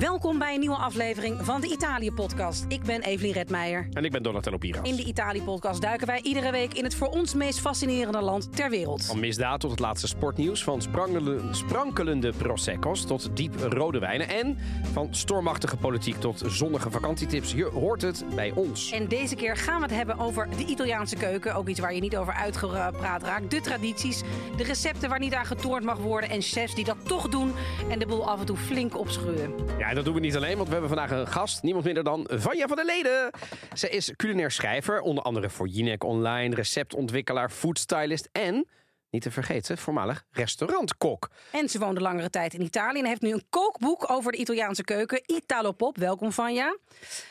Welkom bij een nieuwe aflevering van de Italië-podcast. Ik ben Evelien Redmeijer. En ik ben Donatello Piras. In de Italië-podcast duiken wij iedere week in het voor ons meest fascinerende land ter wereld. Van misdaad tot het laatste sportnieuws, van sprankelende, sprankelende prosecco's tot diep rode wijnen en van stormachtige politiek tot zonnige vakantietips. Je hoort het bij ons. En deze keer gaan we het hebben over de Italiaanse keuken. Ook iets waar je niet over uitgepraat raakt. De tradities, de recepten waar niet aan getoord mag worden en chefs die dat toch doen en de boel af en toe flink opschuwen. Ja, en dat doen we niet alleen, want we hebben vandaag een gast. Niemand minder dan Vanja van der Leden. Ze is culinair schrijver, onder andere voor Jinek Online, receptontwikkelaar, foodstylist en, niet te vergeten, voormalig restaurantkok. En ze woonde langere tijd in Italië en heeft nu een kookboek over de Italiaanse keuken. Italo Pop, welkom Vanja.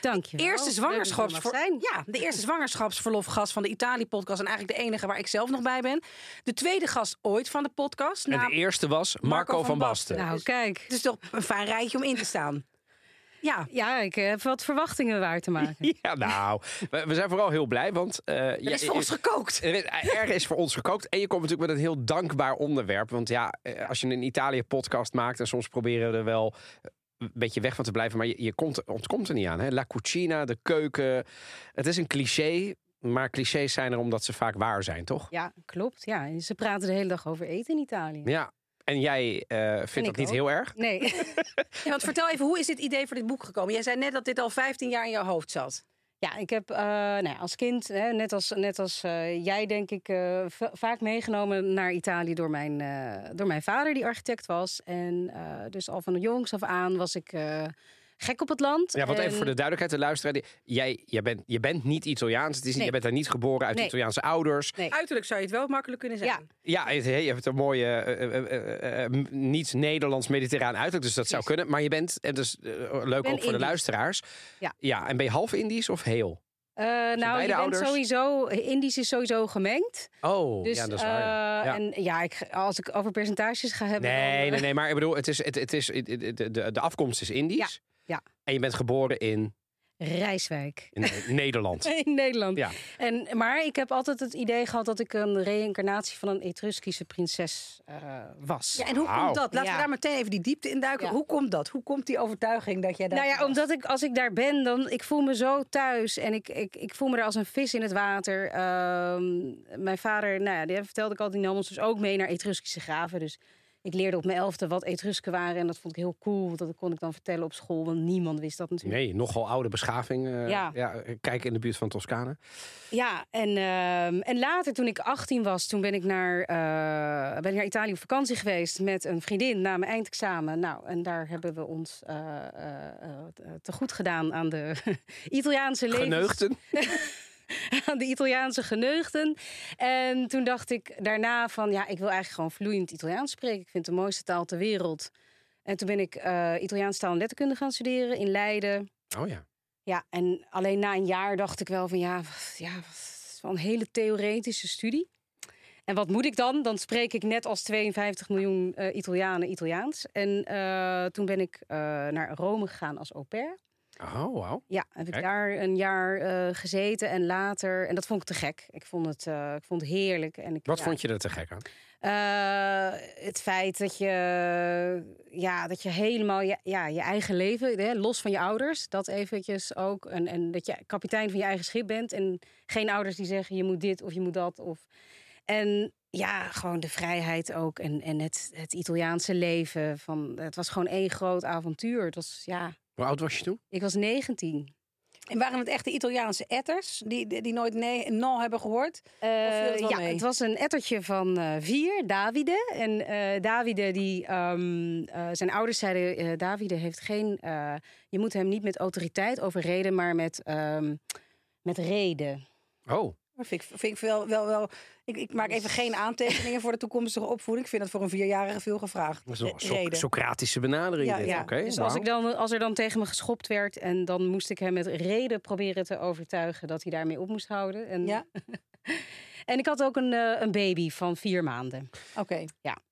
Dank je. Eerste zwangerschapsver... Ja, de eerste zwangerschapsverlofgast van de Italië-podcast. En eigenlijk de enige waar ik zelf nog bij ben. De tweede gast ooit van de podcast. En de eerste was Marco, Marco van van Basten. Nou, kijk. Het is toch een fijn rijtje om in te staan. Ja, Ja, ik heb wat verwachtingen waar te maken. Ja, nou, we, we zijn vooral heel blij, want... eh, er ja, is voor ons gekookt. Er is, er is voor ons gekookt. En je komt natuurlijk met een heel dankbaar onderwerp. Want ja, eh, als je een Italië-podcast maakt... en soms proberen we er wel een beetje weg van te blijven... maar je, je komt, ontkomt er niet aan. Hè? La cucina, de keuken. Het is een cliché, maar clichés zijn er omdat ze vaak waar zijn, toch? Ja, klopt. Ja, ze praten de hele dag over eten in Italië. Ja. En jij eh, vindt dat niet ook. heel erg? Nee. Ja, want vertel even, hoe is dit idee voor dit boek gekomen? Jij zei net dat dit al 15 jaar in jouw hoofd zat. Ja, ik heb eh, nou ja, als kind, hè, net als, net als eh, jij, denk ik, eh, va- vaak meegenomen naar Italië door mijn, eh, door mijn vader, die architect was. En eh, dus al van de jongs af aan was ik eh, gek op het land. Ja, want even En- voor de duidelijkheid, de luisteraar. die- Jij, jij, bent, je bent niet Italiaans. Het is niet, Nee. Je bent daar niet geboren uit Nee. Italiaanse ouders. Nee. Uiterlijk zou je het wel makkelijk kunnen zeggen. Ja, Ja, je je hebt een mooie eh, eh, eh, eh, niet-Nederlands-mediterraan uiterlijk, dus dat zou kunnen. Maar je bent, en dat is eh, leuk ben ook voor de luisteraars. Ja. ja, en ben je half Indisch of heel? Eh, nou, je bent ouders? sowieso, Indisch is sowieso gemengd. Oh, Dus, ja, dat is waar. Ja. En ja, ik, als ik over percentages ga hebben. Nee, dan, nee, nee, maar ik bedoel, het is, het, het is, het- de, de, de afkomst is Indisch. ja. En je bent geboren in, Rijswijk. in Nederland. In Nederland. Ja. En, maar ik heb altijd het idee gehad dat ik een reïncarnatie van een Etruskische prinses eh, was. Ja, en hoe komt dat? Laten we Ja. daar meteen even die diepte in duiken. Ja. Hoe komt dat? Hoe komt die overtuiging dat jij daar Nou ja, was? omdat ik als ik daar ben, dan ik voel me zo thuis en ik, ik, ik voel me er als een vis in het water. Ehm, mijn vader, nou ja, die vertelde ik al, die nam ons dus ook mee naar Etruskische graven. Dus ik leerde op mijn elfde wat Etrusken waren en dat vond ik heel cool. want Dat kon ik dan vertellen op school, want niemand wist dat natuurlijk. Nee, nogal oude beschaving. eh, ja. Ja. kijk in de buurt van Toscane. Ja, en, ehm, en later toen ik 18 was, toen ben ik, naar, eh, ben ik naar Italië op vakantie geweest met een vriendin na mijn eindexamen. Nou, en daar hebben we ons eh, eh, eh, te goed gedaan aan de Italiaanse. Geneugten. aan de Italiaanse geneugten. En toen dacht ik daarna van, ja, ik wil eigenlijk gewoon vloeiend Italiaans spreken. Ik vind het de mooiste taal ter wereld. En toen ben ik eh Italiaans taal en letterkunde gaan studeren in Leiden. Oh ja. Ja, en alleen na een jaar dacht ik wel van ja, wat- ja wat- het is wel een hele theoretische studie. En wat moet ik dan? Dan spreek ik net als 52 miljoen eh, Italianen Italiaans. En eh, toen ben ik naar Rome gegaan als au pair. Oh, wauw. Ja, heb ik daar een jaar eh, gezeten en later... En dat vond ik te gek. Ik vond het, eh, ik vond het heerlijk. En ik, Wat ja, vond je er te gek aan? eh, het feit dat je, ja, dat je helemaal je, ja, je eigen leven, hè, los van je ouders, dat eventjes ook. En, en dat je kapitein van je eigen schip bent. En geen ouders die zeggen je moet dit of je moet dat. Of... En ja, gewoon de vrijheid ook. En, en het, het Italiaanse leven. Van, het was gewoon één groot avontuur. Het was, ja, Hoe oud was je toen? ik was 19. En waren het echt de Italiaanse etters die, die, die nooit nee, no hebben gehoord? Of viel het wel ja, mee? het was een ettertje van eh, vier, Davide. En eh, Davide, die, ehm, eh, zijn ouders zeiden, eh, Davide heeft geen... eh, je moet hem niet met autoriteit overreden, maar met, ehm, met reden. Oh, vind ik, vind ik wel, wel, wel. Ik, ik maak even geen aantekeningen voor de toekomstige opvoeding. Ik vind dat voor een vierjarige veel gevraagd. een Eh, So- reden. Socratische benadering. Ja, dit. ja. Oké, dus als, ik dan, als er dan tegen me geschopt werd... en dan moest ik hem met reden proberen te overtuigen... dat hij daarmee op moest houden. En, Ja, en ik had ook een, eh, een baby van vier maanden. oké.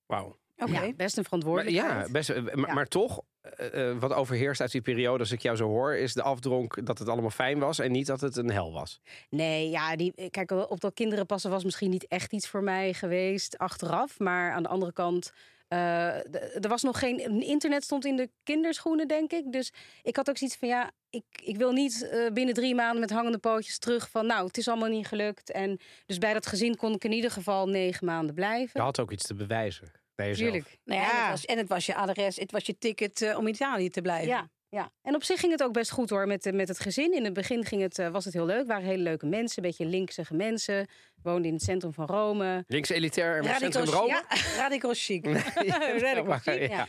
Wauw. Oké. Ja, best een Maar, verantwoordelijkheid. ja, best, eh, maar, maar toch, eh, eh, wat overheerst uit die periode, als ik jou zo hoor, is de afdronk dat het allemaal fijn was en niet dat het een hel was. Nee, ja, die, kijk, op dat kinderen passen was misschien niet echt iets voor mij geweest achteraf. Maar aan de andere kant er was nog geen internet stond in de kinderschoenen, denk ik. Dus ik had ook zoiets van ja, ik, ik wil niet binnen drie maanden met hangende pootjes terug van nou, het is allemaal niet gelukt. En dus bij dat gezin kon ik in ieder geval negen maanden blijven. Je had ook iets te bewijzen. Bij jezelf. Tuurlijk. Nou ja, En, het was, en het was je adres, het was je ticket eh, om in Italië te blijven. Ja, ja. En op zich ging het ook best goed hoor met, eh, met het gezin. In het begin ging het, eh, was het heel leuk. waren hele leuke mensen, een beetje linksige mensen. Woonden in het centrum van Rome. Links elitair en Radical, centrum Rome. ja, radical chic. Radical maar, chic, ja.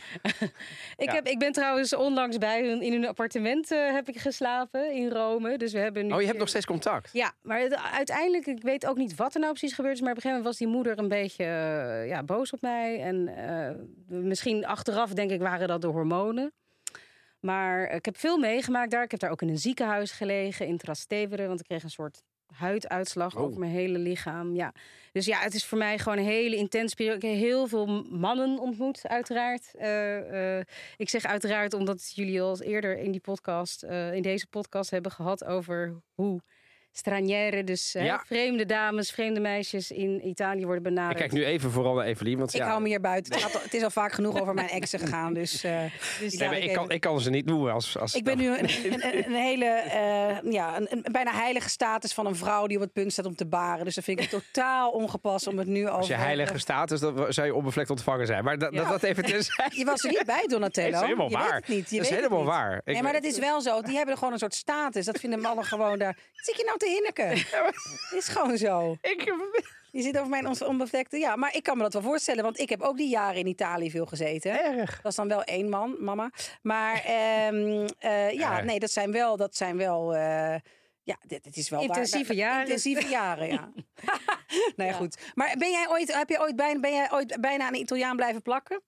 Ik, heb, ik ben trouwens onlangs bij hun in hun appartement eh, heb ik geslapen in Rome. Dus we hebben nu Oh, je hebt nog steeds contact. Ja, maar het- uiteindelijk, ik weet ook niet wat er nou precies gebeurd is. Maar op een gegeven moment was die moeder een beetje ja, boos op mij. En misschien achteraf, denk ik, waren dat de hormonen. Maar ik heb veel meegemaakt daar. Ik heb daar ook in een ziekenhuis gelegen in Trastevere. Want ik kreeg een soort huiduitslag Oh. over mijn hele lichaam. Ja. Dus ja, het is voor mij gewoon een hele intense periode. Ik heb heel veel mannen ontmoet, uiteraard. Eh, eh, ik zeg uiteraard omdat jullie al eerder in die podcast, eh, in deze podcast hebben gehad over hoe stranière, dus hè, Ja. vreemde dames, vreemde meisjes in Italië worden Ik benaderd. kijk nu even vooral naar Evelien. Want Ik ja, hou me hier buiten. Het, gaat al- het is al vaak genoeg over mijn exen gegaan. Dus, eh, Dus nee, ik, kan, ik kan ze niet noemen als... als ik ben nu een, een, een hele, eh, ja, een, een bijna heilige status van een vrouw die op het punt staat om te baren. Dus dan vind ik het totaal ongepast om het nu over Als je heilige status, dan zou je onbevlekt ontvangen zijn. Maar dat, dat, dat even tenzijde. Je was er niet bij, Donatello. Dat is helemaal je Weet waar. het niet. Je Dat is weet helemaal waar. Ik- nee, maar dat is wel zo. Die hebben gewoon een soort status. Dat vinden mannen gewoon daar. Zit je nou te hinniken? Het is gewoon zo. Ik, Je zit over mijn on- onbevlekte. Ja, maar ik kan me dat wel voorstellen. Want ik heb ook die jaren in Italië veel gezeten. erg. Dat is dan wel één man, mama. Maar ehm, eh, ja, nee, dat zijn wel. Dat zijn wel eh, ja, dit, dit is wel waar- Intensieve jaren. Intensieve jaren, ja. nou ja, goed. Maar ben jij ooit, heb je ooit bijna, ben jij ooit bijna aan een Italiaan blijven plakken?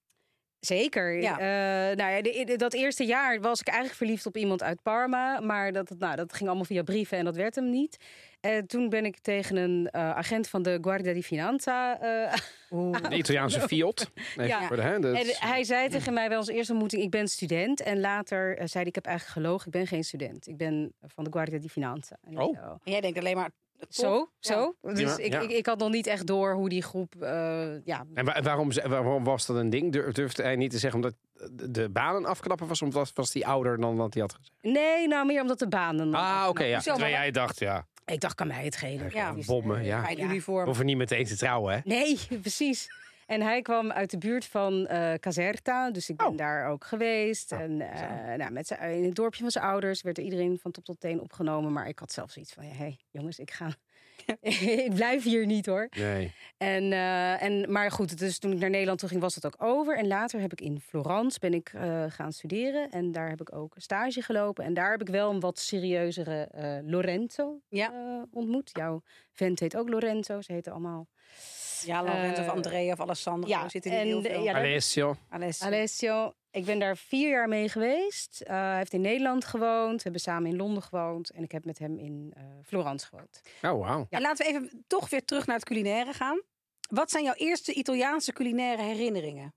Zeker. Ja. Eh, nou ja, de- de- dat eerste jaar was ik eigenlijk verliefd op iemand uit Parma. Maar dat, nou, dat ging allemaal via brieven en dat werd hem niet. En toen ben ik tegen een eh, agent van de Guardia di Finanza. eh, De Italiaanse Fiat. Nee, Ja. voor de, hè, dat en hij zei tegen mij bij onze eerste ontmoeting: Ik ben student. En later eh, zei hij: Ik heb eigenlijk gelogen. Ik ben geen student. Ik ben van de Guardia di Finanza. En Oh. zo, En jij denkt alleen maar. Zo, zo. Dus Ja, ik, ja. ik, ik had nog niet echt door hoe die groep. eh, ja, En wa- waarom, waarom was dat een ding? Dur- Durfde hij niet te zeggen omdat de- banen afknappen was? Of was, die ouder dan wat hij had gezegd? nee, nou meer omdat de banen. Ah, oké. ja. Hoezo, Terwijl maar- jij dacht, ja, Ik dacht, kan mij het schelen. Ja. bommen, ja. Mijn Ja. uniform. We hoeven niet meteen te trouwen, hè? Nee, precies. En hij kwam uit de buurt van eh Caserta, dus ik ben Oh. daar ook geweest. Oh, en eh, nou, met zijn, in het dorpje van zijn ouders werd er iedereen van top tot teen opgenomen. Maar ik had zelf zoiets van, hé hey, jongens, ik ga... ik blijf hier niet hoor. Nee. En, eh, en, maar goed, dus toen ik naar Nederland toe ging, was het ook over. En later heb ik in Florence ben ik, gaan studeren. En daar heb ik ook stage gelopen. En daar heb ik wel een wat serieuzere Lorenzo Ja. ontmoet. Jouw vent heet ook Lorenzo. Ze heten allemaal Ja, Lorenzo of Eh, Andrea of Alessandro ja, zitten in en heel de- veel. ja, Alessio. Alessio. Alessio. Ik ben daar vier jaar mee geweest. Eh, hij heeft in Nederland gewoond. We hebben samen in Londen gewoond. En ik heb met hem in eh, Florence gewoond. Oh, wauw. En laten we even toch weer terug naar het culinaire gaan. Wat zijn jouw eerste Italiaanse culinaire herinneringen?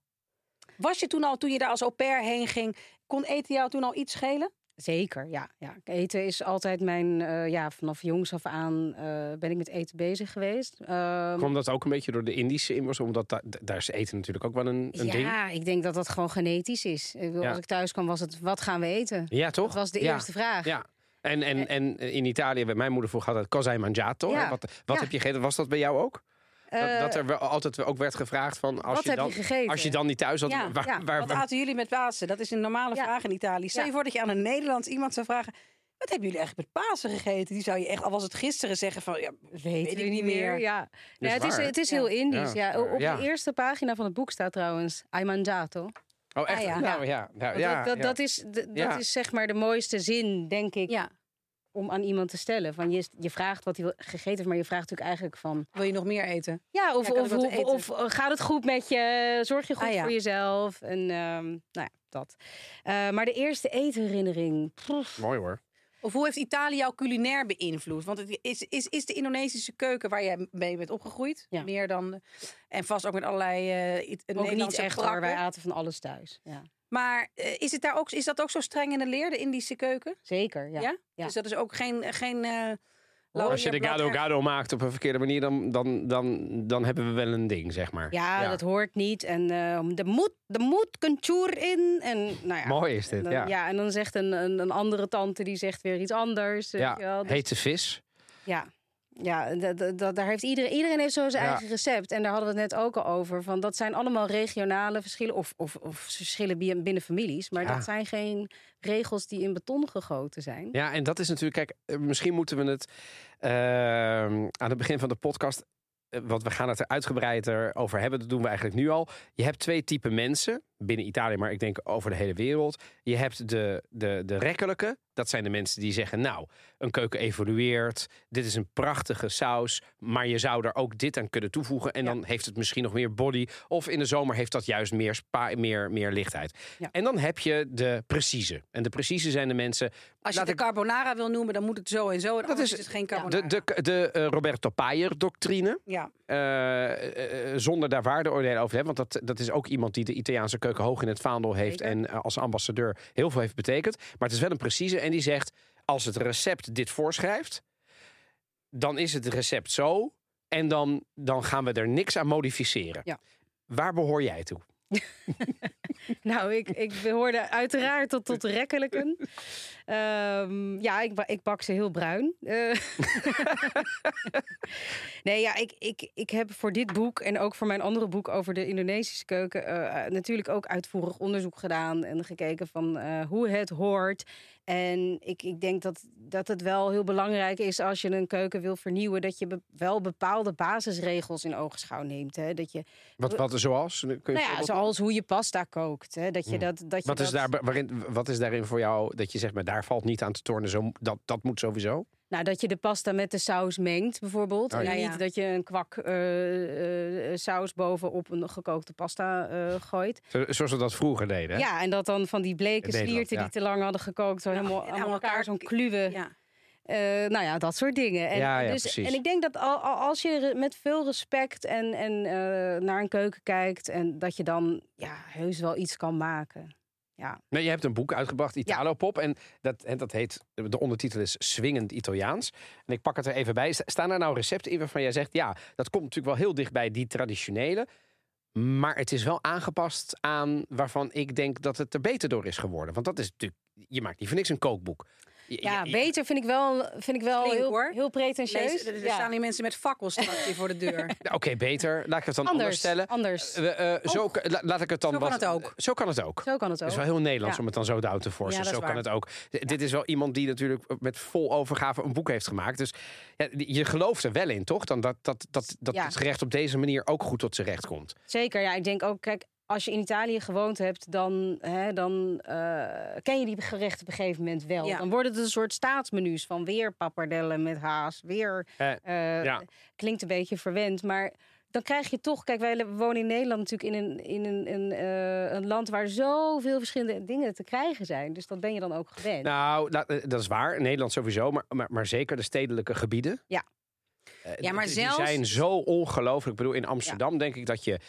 Was je toen al, toen je daar als au pair heen ging, kon eten jou toen al iets schelen? Zeker, ja. ja. Eten is altijd mijn... eh, ja, vanaf jongs af aan eh, ben ik met eten bezig geweest. Ehm, Kwam dat ook een beetje door de Indische inwoners? Omdat da- da- daar is eten natuurlijk ook wel een, een ding. ja, ik denk dat dat gewoon genetisch is. Ik bedoel, Ja. Als ik thuis kwam, was het wat gaan we eten? Ja, toch? Dat was de Ja. eerste vraag. Ja. En, en, en in Italië, bij mijn moeder vroeg altijd cosa hai mangiato. Wat, wat heb je gegeten? Was dat bij jou ook? Dat, Eh, dat er wel altijd ook werd gevraagd van... Als wat je heb dan, je gegeten? Als je dan niet thuis had, Ja, waar, ja. waar, Wat waar- aten jullie met Pasen? Dat is een normale Ja. vraag in Italië. Stel Ja. je voor dat je aan een Nederlands iemand zou vragen... Wat hebben jullie eigenlijk met Pasen gegeten? Die zou je echt, al was het gisteren, zeggen van... Ja, Weet, ik ik niet meer. meer. Ja. het, is, het is Ja. heel Indisch. Ja, Ja, Op ja. de eerste pagina van het boek staat trouwens Hai mangiato. Oh, echt? Ah, ja. Nou, ja. Nou, ja, dat, dat, ja. dat, is, dat Ja. is zeg maar de mooiste zin, denk ik, ja, om aan iemand te stellen. Van je, je vraagt wat hij wil- gegeten heeft, maar je vraagt natuurlijk eigenlijk van... wil je nog meer eten? Ja, of, Ja, of, of, eten? of, eh, gaat het goed met je? Zorg je goed Ah, ja. voor jezelf? En ehm, nou ja, dat. Eh, maar de eerste eetherinnering... pff, Mooi hoor. Of hoe heeft Italië jou culinair beïnvloed? Want het is, is, is de Indonesische keuken waar jij mee bent opgegroeid? Ja. Meer dan... En vast ook met allerlei uh, ook niet Nederlandse echt hoor, wij aten van alles thuis. Ja. Maar eh, is, het daar ook, is dat ook zo streng in de leer, de Indische keuken? Zeker, ja. Ja? Ja. Dus dat is ook geen... geen eh, Als je de gado gado maakt op een verkeerde manier, dan, dan, dan, dan hebben we wel een ding, zeg maar. Ja, dat hoort niet. En eh er moet, er moet kunchoer in. En, nou ja, Mooi is dit, en dan, ja. ja. en dan zegt een, een, een andere tante die zegt weer iets anders. Ja, wel. Dus- hete vis. Ja, ja da- da- da- daar heeft iedereen, iedereen heeft zo zijn Ja. eigen recept. En daar hadden we het net ook al over. Van dat zijn allemaal regionale verschillen of, of, of verschillen bi- binnen families. Maar Ja. dat zijn geen regels die in beton gegoten zijn. Ja, en dat is natuurlijk, kijk, eh, misschien moeten we het eh, aan het begin van de podcast, eh, want we gaan het er uitgebreider over hebben, dat doen we eigenlijk nu al. Je hebt twee typen mensen binnen Italië, maar ik denk over de hele wereld. Je hebt de, de, de rekkelijke, dat zijn de mensen die zeggen, nou, een keuken evolueert, dit is een prachtige saus, maar je zou er ook dit aan kunnen toevoegen en Ja. dan heeft het misschien nog meer body, of in de zomer heeft dat juist meer, spa, meer, meer lichtheid. Ja. En dan heb je de precieze. En de precieze zijn de mensen Als je de ik- carbonara wil noemen, dan moet het zo en zo. En Dat is- is geen carbonara. De, de, de eh, Roberto Payer-doctrine. ja. eh, eh, zonder daar waardeoordelen over te hebben. Want dat, dat is ook iemand die de Italiaanse keuken hoog in het vaandel heeft. Zeker. En eh, als ambassadeur heel veel heeft betekend. Maar het is wel een precieze. En die zegt: als het recept dit voorschrijft. dan is het recept zo. En dan, dan gaan we er niks aan modificeren. Ja. Waar behoor jij toe? Nou, ik, ik behoorde uiteraard tot, tot rekkelijken. Ehm, ja, ik, ik bak ze heel bruin. Eh, nee, ja, ik, ik, ik heb voor dit boek en ook voor mijn andere boek over de Indonesische keuken... eh, natuurlijk ook uitvoerig onderzoek gedaan en gekeken van eh, hoe het hoort. En ik, ik denk dat, dat het wel heel belangrijk is als je een keuken wil vernieuwen... dat je be- wel bepaalde basisregels in ogenschouw neemt. Hè? Dat je, Wat, wat zoals? Kun je nou ja, zoals hoe je pasta kookt. Hè? Dat je Hmm. dat, dat je wat, is dat... daar, waarin, wat is daarin voor jou dat je zegt, maar daar valt niet aan te tornen, zo, dat, dat moet sowieso? Nou, dat je de pasta met de saus mengt, bijvoorbeeld. Oh, ja. En niet ja. dat je een kwak eh, eh, saus bovenop een gekookte pasta eh, gooit. Zo- Zoals we dat vroeger deden. hè? Ja, en dat dan van die bleke slierten ja. die te lang hadden gekookt... zo helemaal aan elkaar, elkaar- zo'n kluwe. ja. Eh, nou ja, dat soort dingen. En, Ja, ja, dus, precies. en ik denk dat al, al- als je met veel respect en, en eh, naar een keuken kijkt... en dat je dan ja, heus wel iets kan maken. Ja. Nee, je hebt een boek uitgebracht, Italo Pop. En dat, en dat heet, de ondertitel is Swingend Italiaans. En ik pak het er even bij. Sta- Staan er nou recepten in waarvan jij zegt... ja, dat komt natuurlijk wel heel dicht bij die traditionele... maar het is wel aangepast aan waarvan ik denk dat het er beter door is geworden. Want dat is natuurlijk... Je maakt niet voor niks een kookboek. Ja, beter vind ik wel, vind ik wel Flink, heel, hoor. heel pretentieus. Lees, er er Ja. staan hier mensen met fakkels straks hier voor de deur. Ja, Oké, beter. Laat ik het dan anders, Anders, stellen. anders. Eh, eh, zo, la- laat ik het dan Zo kan wat, het ook. Zo kan het ook. Zo kan het Het ook. is wel heel Nederlands Ja. om het dan zo down te forcen. Ja, dat zo kan het ook. D- Dit is wel iemand die natuurlijk met vol overgave een boek heeft gemaakt. Dus je gelooft er wel in, toch? Dan dat dat, dat, dat Ja. het gerecht op deze manier ook goed tot zijn recht komt. Zeker, ja. Ik denk ook, kijk, als je in Italië gewoond hebt, dan, hè, dan eh, ken je die gerechten op een gegeven moment wel. Ja. Dan worden het een soort staatsmenu's van weer pappardellen met haas, weer... Eh, eh, ja. Klinkt een beetje verwend, maar dan krijg je toch... Kijk, wij wonen in Nederland natuurlijk in een, in een, een, eh, een land waar zoveel verschillende dingen te krijgen zijn. Dus dat ben je dan ook gewend. Nou, dat is waar. Nederland sowieso, maar, maar, maar zeker de stedelijke gebieden. Ja. Ja, maar die zelfs- zijn zo ongelooflijk. Ik bedoel, in Amsterdam denk ik dat je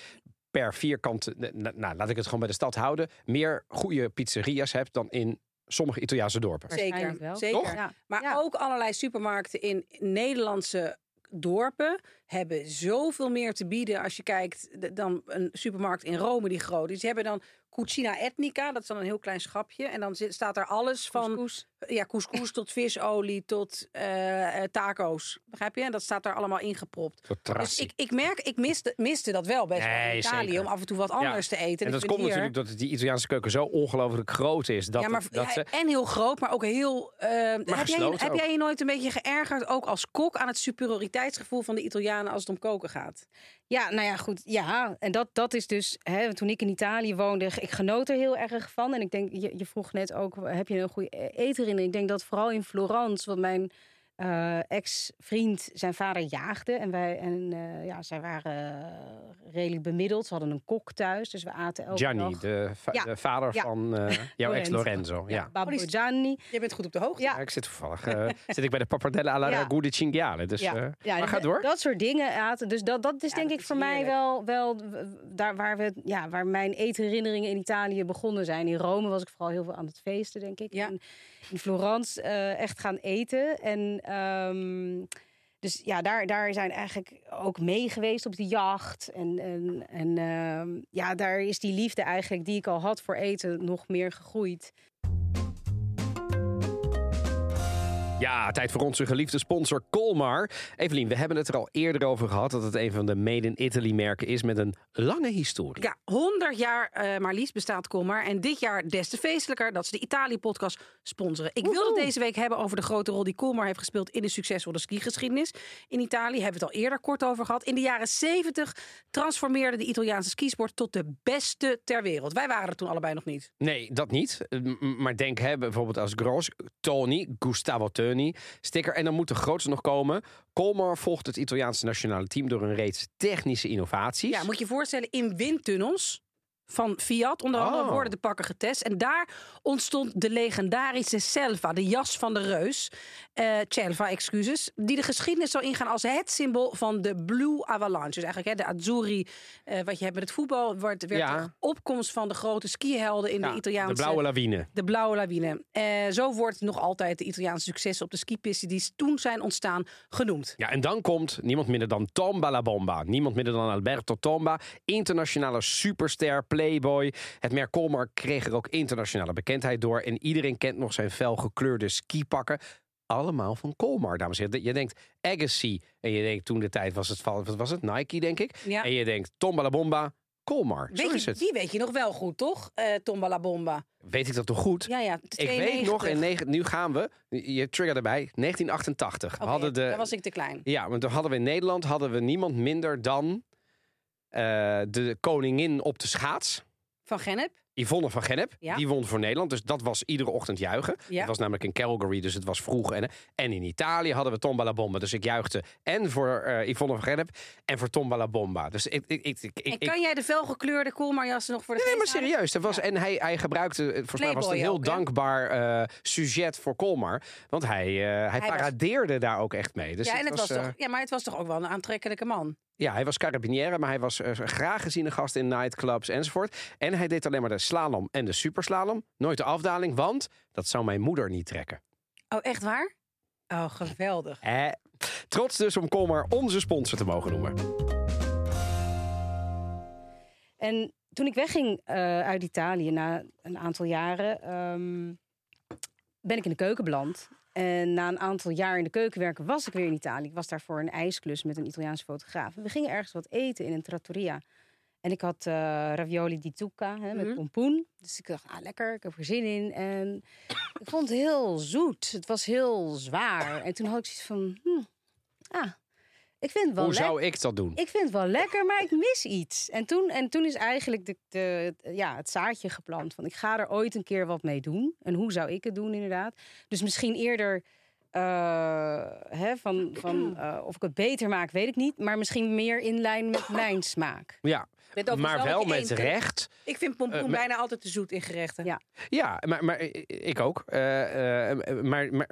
per vierkante... Nou, nou, laat ik het gewoon bij de stad houden. Meer goede pizzeria's hebt dan in sommige Italiaanse dorpen. Zeker, wel. zeker. Toch? Ja. Maar Ja. ook allerlei supermarkten in Nederlandse dorpen hebben zoveel meer te bieden als je kijkt dan een supermarkt in Rome die groot is. Die hebben dan Cucina Etnica, dat is dan een heel klein schapje. En dan zit, staat er alles van Couscous. ja, couscous tot visolie tot eh, eh, taco's. Begrijp je? En dat staat daar allemaal ingepropt. Dus ik, ik merk, ik miste, miste dat wel best Nee, in Italië zeker. om af en toe wat anders te eten. En dat komt hier- natuurlijk dat die Italiaanse keuken zo ongelooflijk groot is. Dat ja, maar het- dat ja, ze, en heel groot, maar ook heel. eh, heb, jij, heb jij je nooit een beetje geërgerd, ook als kok, aan het superioriteitsgevoel van de Italianen als het om koken gaat? Ja, nou ja, goed. Ja, en dat, dat is dus... Hè, toen ik in Italië woonde, ik genoot er heel erg van. En ik denk, je, je vroeg net ook, heb je een goede eter in? Ik denk dat vooral in Florence, wat mijn eh, ex-vriend zijn vader jaagde. En, wij, en eh, ja, zij waren eh, redelijk bemiddeld. Ze hadden een kok thuis, dus we aten elke Gianni, dag... de, va- Ja. de vader Ja. van eh, jouw ex Lorenzo. Lorenzo. Ja. Babbo Oh, Gianni. Je bent goed op de hoogte. Ja. Ja, ik zit toevallig zit ik bij de pappardelle alla Ja. ragu di cinghiale. Dus, Ja, eh, ja, maar ga dat- door. Dat soort dingen aten. Dus dat, dat is Ja, denk dat ik is voor mij wel, wel daar waar, we, ja, waar mijn eetherinneringen in Italië begonnen zijn. In Rome was ik vooral heel veel aan het feesten, denk ik. Ja. En in Florence eh, echt gaan eten. En Ehm, dus ja, daar, daar zijn eigenlijk ook mee geweest op de jacht. En, en, en ehm, ja, daar is die liefde eigenlijk die ik al had voor eten nog meer gegroeid. Ja, tijd voor onze geliefde sponsor Colmar. Evelien, we hebben het er al eerder over gehad dat het een van de Made in Italy merken is met een lange historie. Ja, 100 jaar uh, maar liefst bestaat Colmar. En dit jaar des te feestelijker dat ze de Italië-podcast sponsoren. Ik wilde het deze week hebben over de grote rol die Colmar heeft gespeeld in de succesvolle skigeschiedenis. In Italië hebben we het al eerder kort over gehad. In de jaren 70 transformeerde de Italiaanse skisport tot de beste ter wereld. Wij waren er toen allebei nog niet. Nee, dat niet. Maar denk hè, bijvoorbeeld als Gros, Tony, Gustavo Sticker. En dan moet de grootste nog komen. Colmar volgt het Italiaanse nationale team door een reeks technische innovaties. Ja, moet je je voorstellen, in windtunnels van Fiat. Onder andere Oh. worden de pakken getest. En daar ontstond de legendarische Selva, de jas van de reus. eh Celva, excuses. Die de geschiedenis zal ingaan als het symbool van de Blue Avalanche. Dus eigenlijk hè, de Azzurri, eh, wat je hebt met het voetbal. Wordt, werd Ja. de opkomst van de grote skihelden in Ja, de Italiaanse... De blauwe lawine. De blauwe lawine. Eh, zo wordt nog altijd de Italiaanse successen op de skipisten die toen zijn ontstaan genoemd. Ja, en dan komt niemand minder dan Tomba La Bomba. Niemand minder dan Alberto Tomba. Internationale superster, playboy. Het merk Colmar kreeg er ook internationale bekendheid door. En iedereen kent nog zijn felgekleurde skipakken. Allemaal van Colmar, dames en heren. Je denkt Agassi. En je denkt toen de tijd was het, wat was het? Nike, denk ik. Ja. En je denkt Tomba La Bomba, Colmar. Zo Weet is je, het. die weet je nog wel goed, toch? Eh Tomba la Bomba. Weet ik dat toch goed? Ja, ja. Ik weet nog, in negen, nu gaan we, je trigger erbij, 1988. we hadden de, Dan was ik te klein. Ja, want toen hadden we in Nederland hadden we niemand minder dan de koningin op de schaats. Van Gennep. Yvonne van Gennep, Ja. die won voor Nederland. Dus dat was iedere ochtend juichen. Ja. Het was namelijk in Calgary, dus het was vroeg. En, en in Italië hadden we Tomba la Bomba. Dus ik juichte en voor eh, Yvonne van Gennep en voor Tomba la Bomba. Dus ik... ik, ik, ik, En ik- kan jij de felgekleurde koolmarjassen nog voor de Nee, maar geest halen? serieus. Dat was, En hij, hij gebruikte, eh, volgens mij was het een heel ook, dankbaar eh, sujet voor Colmar. Want hij, hij, paradeerde daar ook echt mee. Dus ja, en het was, toch, ja, maar het was toch ook wel een aantrekkelijke man. Ja, hij was carabinière, maar hij was graag geziene gast in nightclubs enzovoort. En hij deed alleen maar de slalom en de superslalom. Nooit de afdaling, want dat zou mijn moeder niet trekken. Oh, echt waar? Oh, geweldig. Eh. Trots dus om Colmar onze sponsor te mogen noemen. En toen ik wegging eh, uit Italië na een aantal jaren, ehm, ben ik in de keuken beland. En na een aantal jaar in de keuken werken was ik weer in Italië. Ik was daar voor een ijsklus met een Italiaanse fotograaf. We gingen ergens wat eten in een trattoria. En ik had eh, ravioli di zucca hè, met Mhm. pompoen. Dus ik dacht, ah, lekker, ik heb er zin in. En ik vond het heel zoet. Het was heel zwaar. En toen had ik zoiets van, hm, ah, ik vind het wel Hoe zou ik dat doen? ik vind het wel lekker, maar ik mis iets. En toen, en toen is eigenlijk de, de, ja, het zaadje geplant. Van ik ga er ooit een keer wat mee doen. En hoe zou ik het doen, inderdaad? Dus misschien eerder hè, van, van eh, of ik het beter maak, weet ik niet. Maar misschien meer in lijn met mijn smaak. Ja, Maar wel met recht. Ik vind pompoen Eh, bijna altijd te zoet in gerechten. Ja. Ja, maar, maar ik ook. Eh, eh, maar, maar,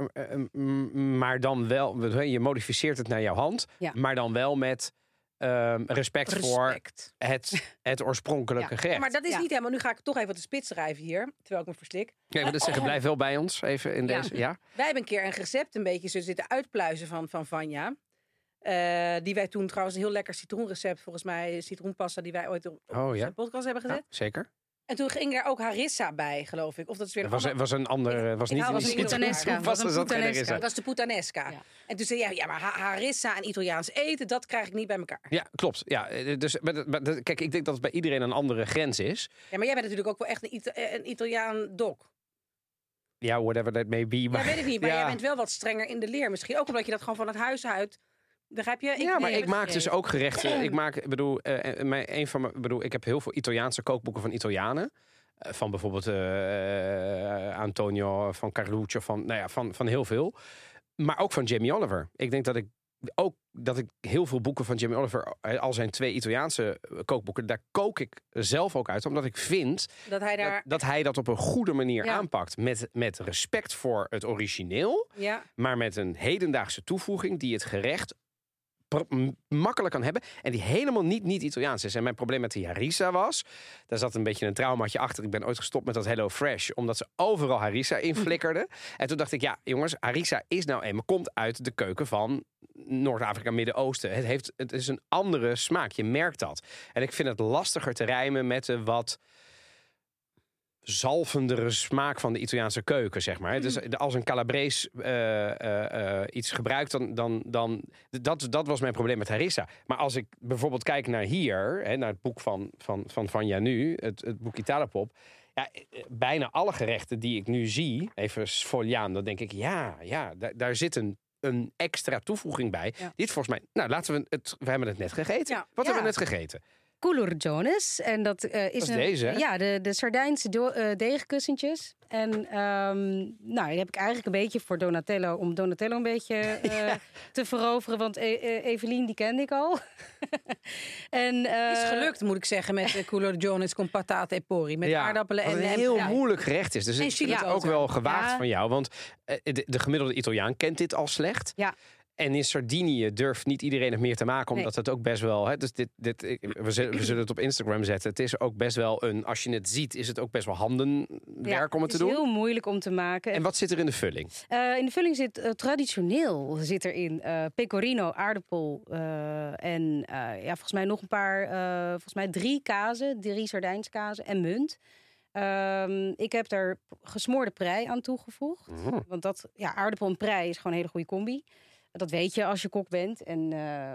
maar dan wel, je modificeert het naar jouw hand. Ja. Maar dan wel met ehm, respect, voor het, het oorspronkelijke Ja. gerecht. Ja, maar dat is Ja. niet helemaal. Nu ga ik toch even op de spits drijven hier, terwijl ik me verslik. Nee, maar dat zeggen, blijf wel bij ons even in Ja. deze. Ja. Wij hebben een keer een recept een beetje zo zitten uitpluizen van, van Vanja. Eh, die wij toen trouwens een heel lekker citroenrecept, volgens mij citroenpasta, die wij ooit op, op Oh, podcast hebben gezet. Ja, zeker. En toen ging er ook harissa bij, geloof ik. Of dat is weer een was, ander- was een ander. Was Ik niet was die een. Was Was een. Dat was de puttanesca. Ja. En toen zei jij, ja, maar ha- harissa en Italiaans eten, dat krijg ik niet bij elkaar. Ja, klopt. Ja, eh, dus, maar, kijk, ik denk dat het bij iedereen een andere grens is. Ja, maar jij bent natuurlijk ook wel echt een, Ita- eh, een Italiaan dok. Ja, whatever that may be. Ja, Maar, weet ik niet, maar ja. jij bent wel wat strenger in de leer misschien. Ook omdat je dat gewoon van het huis uit... Begrijp je? ja, nee, maar heb ik maak dus ook gerechten. Ik maak, ik bedoel, eh, eh, mijn, een van mijn, ik bedoel, ik heb heel veel Italiaanse kookboeken van Italianen. Eh, Van bijvoorbeeld Antonio, van Carluccio, van, nou ja, van, van heel veel. Maar ook van Jamie Oliver. Ik denk dat ik ook dat ik heel veel boeken van Jamie Oliver, al zijn twee Italiaanse kookboeken, daar kook ik zelf ook uit. Omdat ik vind Dat hij daar... dat, dat hij dat op een goede manier Ja. aanpakt. Met, met respect voor het origineel. Ja, maar met een hedendaagse toevoeging die het gerecht makkelijk kan hebben. En die helemaal niet, niet Italiaans is. En mijn probleem met die harissa was... Daar zat een beetje een traumaatje achter. Ik ben ooit gestopt met dat Hello Fresh. Omdat ze overal harissa in flikkerden. En toen dacht ik, ja jongens, harissa is nou eenmaal... komt uit de keuken van Noord-Afrika, Midden-Oosten. Het, heeft, het is een andere smaak. Je merkt dat. En ik vind het lastiger te rijmen met de wat zalvendere smaak van de Italiaanse keuken, zeg maar. Dus als een Calabrese eh, eh, eh, iets gebruikt, dan, dan, dan dat, dat was mijn probleem met harissa. Maar als ik bijvoorbeeld kijk naar hier, hè, naar het boek van van van Vanja nu, het, het boek Italapop. Ja, bijna alle gerechten die ik nu zie, even sfogliaan, dan denk ik, ja, ja, daar, daar zit een, een extra toevoeging bij. Ja. Dit volgens mij, nou laten we het, we hebben het net gegeten. Ja. Wat Ja. hebben we net gegeten? Jonas. En dat eh, is Dat is een, deze, hè? Ja, de, de Sardijnse eh, deegkussentjes. En ehm, nou, die heb ik eigenlijk een beetje voor Donatello, om Donatello een beetje eh, te veroveren. Want E- E- Evelien, die kende ik al. en, eh, is gelukt, moet ik zeggen, met de Couleur Jones con patate e pori. Met aardappelen wat en... een en- heel ja. moeilijk gerecht is. Dus En ik vind het ook wel gewaagd Ja. van jou. Want de, de gemiddelde Italiaan kent dit al slecht. Ja. En in Sardinië durft niet iedereen het meer te maken, omdat het ook best wel. Hè, dus dit, dit, we, zullen, we zullen het op Instagram zetten. Het is ook best wel een. Als je het ziet, is het ook best wel handenwerk om het te is doen. heel moeilijk om te maken. En wat zit er in de vulling? Eh, in de vulling zit eh, traditioneel zit erin eh pecorino, aardappel en ja, volgens mij nog een paar, volgens mij drie kazen, drie Sardijnskazen en munt. Ehm, ik heb daar p- gesmoorde prei aan toegevoegd. Mhm. Want dat, ja, aardappel en prei is gewoon een hele goede combi. Dat weet je als je kok bent. En, eh,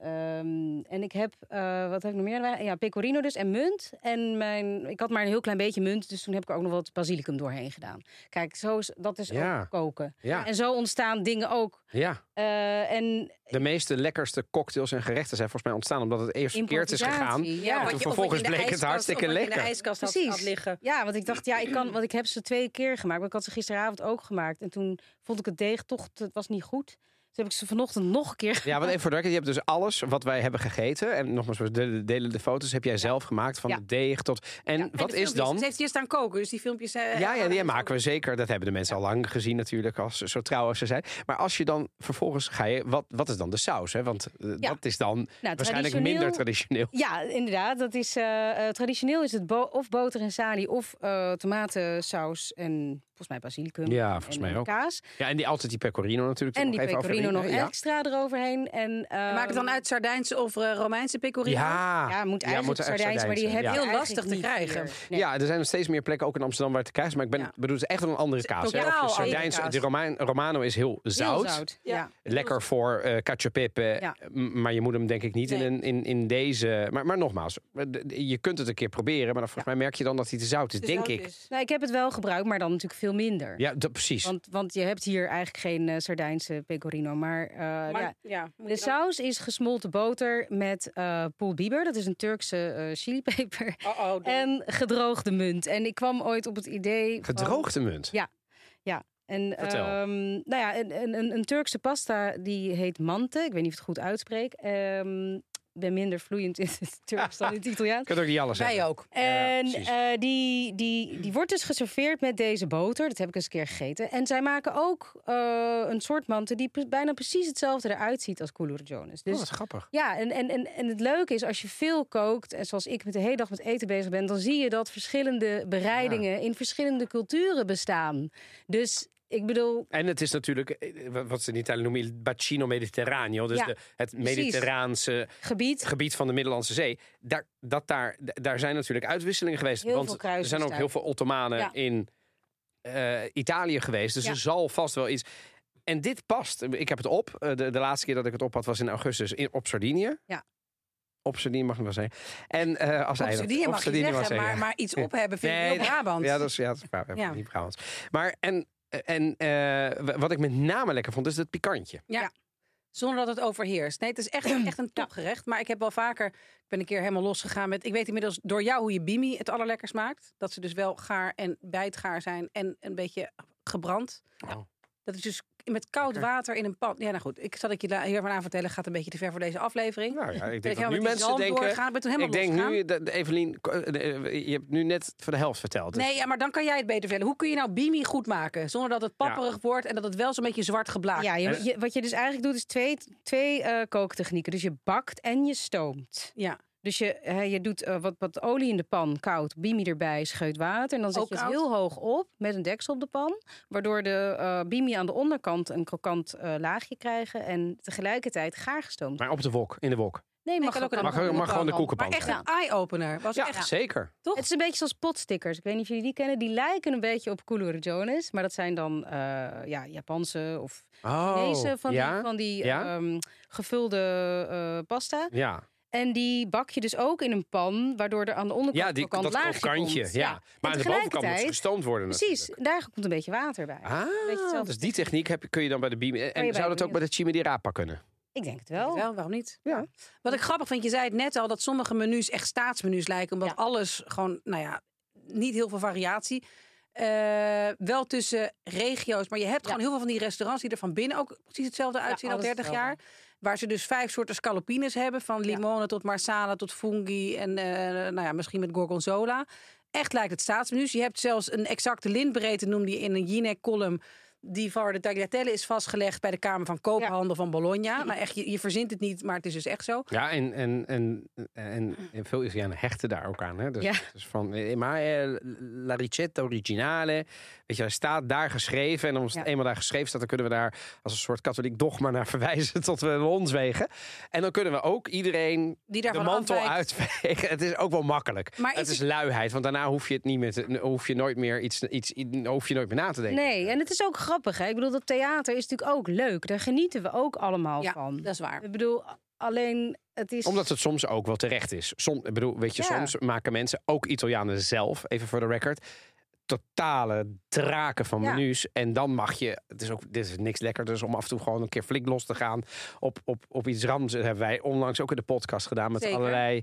ehm, en ik heb, eh, wat heb ik nog meer? Ja, pecorino dus en munt. En mijn, ik had maar een heel klein beetje munt, dus toen heb ik er ook nog wat basilicum doorheen gedaan. Kijk, zo is, dat is Ja. ook koken. Ja, En zo ontstaan dingen ook. ja. Eh, en De meeste lekkerste cocktails en gerechten zijn volgens mij ontstaan omdat het eerst verkeerd is gegaan. Ja, toen je- vervolgens bleek het hartstikke je in lekker. de ijskast had, Precies. had liggen. ja, want ik dacht, ja, ik kan, want ik heb ze twee keer gemaakt. Maar ik had ze gisteravond ook gemaakt. En toen vond ik het deeg toch, het was niet goed. Heb ik ze vanochtend nog een keer Ja, want even voor de record, je hebt dus alles wat wij hebben gegeten. En nogmaals, we delen de foto's. Heb jij zelf gemaakt van Ja. de deeg tot. En Ja. En wat de is filmpjes, dan? Ze heeft hier staan koken, dus die filmpjes... eh, Ja, ja, die maken we zeker. Dat hebben de mensen al lang gezien natuurlijk, als zo trouw als ze zijn. Maar als je dan vervolgens ga je, wat, wat is dan de saus? Hè? Want eh, Ja. dat is dan Nou, waarschijnlijk traditioneel- minder traditioneel. Ja, inderdaad. Dat is, eh, eh, traditioneel is het bo- of boter en salie of eh, tomatensaus en volgens mij basilicum. Ja, en- volgens en, mij ook. Kaas. Ja, en die altijd die pecorino natuurlijk. En die nog even pecorino nog extra eroverheen. En, maak het dan ehm, uit Sardijnse of eh, Romeinse pecorino? Ja, Ja, moet eigenlijk moet echt Sardijns, maar die zijn. heb je Ja. Heel lastig te krijgen. Nee. Ja, er zijn nog steeds meer plekken, ook in Amsterdam, waar het te krijgen. Maar ik ben, Ja. bedoel, het is echt wel een andere kaas. Hè? Of andere Sardijns, kaas. de Romein, Romano is heel Heel zout. zout. Ja. Ja. Lekker voor eh cacio. Ja. Maar je moet hem denk ik niet in, Nee. in, in deze... Maar, maar nogmaals, eh, je kunt het een keer proberen. Maar dan volgens mij merk je dan dat hij te zout is, denk zout ik. is. Nou, ik heb het wel gebruikt, maar dan natuurlijk veel minder. Ja, dat, precies. Want, want je hebt hier eigenlijk geen eh, Sardijnse pecorino. Maar, eh, Maar, ja, ja, de dan- saus is gesmolten boter met eh poelbiber. Dat is een Turkse eh chilipeper. Oh, oh, dan- En gedroogde munt. En ik kwam ooit op het idee. van- Gedroogde munt. Ja. En, Vertel. ehm, nou ja, een, een, een, Turkse pasta die heet mante. Ik weet niet of ik het goed uitspreek. Ehm, ben minder vloeiend in het Turks dan in het Italiaans. Ik kan ook niet alles Wij ook. En eh, die, die, die wordt dus geserveerd met deze boter. Dat heb ik eens een keer gegeten. En zij maken ook eh, een soort mante die bijna precies hetzelfde eruit ziet als Jones. Dus Oh, wat grappig. ja, en, en, en, en het leuke is als je veel kookt, en zoals ik met de hele dag met eten bezig ben, dan zie je dat verschillende bereidingen in verschillende culturen bestaan. Dus ik bedoel, En het is natuurlijk, eh, wat ze in Italië noemen, il bacino mediterraneo. Dus Ja, de, het mediterraanse gebied. gebied van de Middellandse Zee. Daar, dat daar, daar zijn natuurlijk uitwisselingen geweest. Heel want er zijn ook heel veel Ottomanen Ja. in eh, Italië geweest. Dus Ja. er zal vast wel iets. En dit past. Ik heb het op. Eh, De, de laatste keer dat ik het op had was in augustus in, op Sardinië. Ja. Op Sardinië mag ik wel zeggen. En eh, als Op. Sardinië mag zeggen, ik maar, maar iets op hebben vind ik Nee, heel Brabant. Ja, dat is, ja, dat is Ja. niet Brabants. Maar en, en eh, wat ik met name lekker vond, is het pikantje. Zonder dat het overheerst. Nee, het is echt, echt een topgerecht. Maar ik heb wel vaker, ik ben een keer helemaal losgegaan met... Ik weet inmiddels door jou hoe je bimi het allerlekkers maakt. Dat ze dus wel gaar en bijtgaar zijn en een beetje gebrand. Oh. Dat is dus met koud Lekker. water in een pan. Ja, nou goed. Ik zal ik je hiervan aan vertellen. Gaat een beetje te ver voor deze aflevering. Nou ja, ik denk Dat nu mensen denken... doorgaan. Ik ben toen helemaal Ik denk losgegaan. nu, dat- Evelien, eh, je hebt nu net voor de helft verteld. Dus Nee, ja, maar dan kan jij het beter vertellen. Hoe kun je nou bimi goed maken? Zonder dat het papperig wordt en dat het wel zo'n beetje zwart geblaakt Ja, wordt? je, je- wat je dus eigenlijk doet is twee, twee eh, kooktechnieken. Dus je bakt en je stoomt. Ja. Dus je, hè, je doet eh, wat, wat olie in de pan, koud, bimi erbij, scheut water. En dan zet Ook je het koud? heel hoog op met een deksel op de pan. Waardoor de eh bimi aan de onderkant een krokant eh, laagje krijgen. En tegelijkertijd gaar gestoomd. Maar op de wok, in de wok. Nee, mag, ook Mag, de mag gewoon de Maar koekenpan. echt Ja. een eye-opener. Was Ja, echt, zeker. toch? Het is een beetje zoals potstickers. Ik weet niet of jullie die kennen. Die lijken een beetje op Coolere Jonas. Maar dat zijn dan eh, ja, Japanse of Oh, Chinese van ja? die, van die Ja? ehm, gevulde eh, pasta. Ja, En die bak je dus ook in een pan, waardoor er aan de onderkant ja die, krokant dat laagje komt. Ja. Maar aan de bovenkant moet gestoomd worden Precies, natuurlijk. daar komt een beetje water bij. Ah, dus die techniek heb, je- kun je dan bij de beam... En zou dat ook bij de chimidirapa kunnen? Ik denk het Wel. wel. waarom niet? Ja. Wat ik grappig vind, je zei het net al, dat sommige menus echt staatsmenus lijken. Omdat Ja. alles gewoon, nou ja, niet heel veel variatie. Eh, wel tussen regio's, maar je hebt Ja. gewoon heel veel van die restaurants die er van binnen ook precies hetzelfde uitzien al alles 30 jaar. Waar ze dus vijf soorten scalopines hebben, van limonen tot marsala tot fungi en eh, nou ja, misschien met gorgonzola. Echt lijkt het staatsmenus. Je hebt zelfs een exacte lintbreedte, noemde je in een Jinek-column, die voor de tagliatelle is vastgelegd bij de Kamer van Koophandel van Bologna. Nou echt, je, je verzint het niet, maar het is dus echt zo. Ja, en, en, en, en, en veel Italianen hechten daar ook aan. Hè? Dus, Ja. dus van, eh, maar eh, la ricetta originale, weet je, hij staat daar geschreven. En als het Ja. eenmaal daar geschreven staat, dan kunnen we daar als een soort katholiek dogma naar verwijzen tot we ons wegen. En dan kunnen we ook iedereen Die de mantel afwijkt. uitvegen. Het is ook wel makkelijk. Maar het is is het- luiheid, want daarna hoef je het niet meer, te, hoef je nooit meer iets, iets, hoef je nooit meer na te denken. Nee, en het is ook grappig. Hè? Ik bedoel, dat theater is natuurlijk ook leuk. Daar genieten we ook allemaal Ja, van. dat is waar. Ik bedoel, alleen het is... Omdat het soms ook wel terecht is. Som, ik bedoel, weet je, Ja. soms maken mensen, ook Italianen zelf, even voor de record, totale draken van Ja. menus. En dan mag je, het is ook, dit is niks lekkerders om af en toe gewoon een keer flink los te gaan op, op, op iets rams. Dat hebben wij onlangs ook in de podcast gedaan met Zeker. allerlei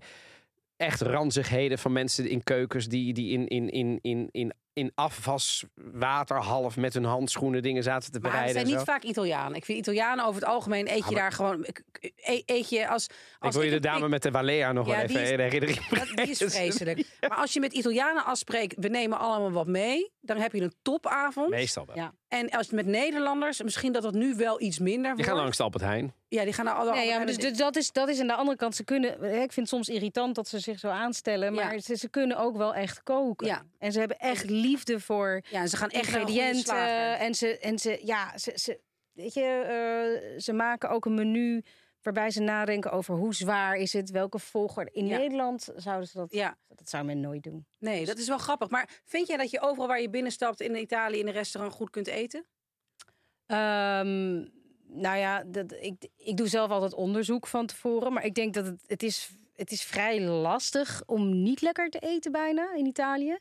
echt ranzigheden van mensen in keukens die, die in, in, in, in, in, in afwaswater half met hun handschoenen dingen zaten te Maar het bereiden. zijn en niet vaak Italianen. Ik vind Italianen over het algemeen eet je maar- daar gewoon... ik- ik- e- Eet je als... Ik als wil je de dame met de Walea nog Ja, wel die even is- herinnering Dat, die is vreselijk. Maar als je met Italianen afspreekt, we nemen allemaal wat mee, dan heb je een topavond. Meestal wel. Ja. En als met Nederlanders, misschien dat dat nu wel iets minder Die wordt. gaan langs de Albert Heijn. Ja, die gaan naar alle. Nee, ja, maar dus, dus dat, is, dat is aan de andere kant. Ze kunnen, hè, ik vind het soms irritant dat ze zich zo aanstellen. Maar Ja. ze, ze kunnen ook wel echt koken. Ja. En ze hebben echt liefde voor ja, ze gaan ingrediënten. En ze, en ze, ja, ze, ze, weet je, eh, ze maken ook een menu waarbij ze nadenken over hoe zwaar is het, welke volgorde. In Ja. Nederland zouden ze dat, Ja, dat zou men nooit doen. nee, dat is wel grappig. Maar vind jij dat je overal waar je binnenstapt in Italië in een restaurant goed kunt eten? Ehm, nou ja, dat, ik, ik doe zelf altijd onderzoek van tevoren. Maar ik denk dat het, het, is, het is vrij lastig om niet lekker te eten bijna in Italië.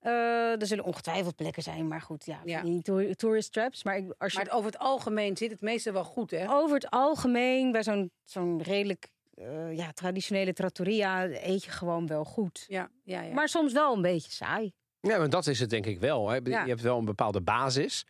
Eh, er zullen ongetwijfeld plekken zijn, maar goed, ja, tour- tourist traps. Maar ik, als je Maar over het algemeen zit het meestal wel goed, hè? over het algemeen bij zo'n zo'n redelijk eh, ja, traditionele trattoria eet je gewoon wel goed. Ja, ja, ja. Maar soms wel een beetje saai. Ja, maar dat is het denk ik wel. Hè. Ja. Je hebt wel een bepaalde basis.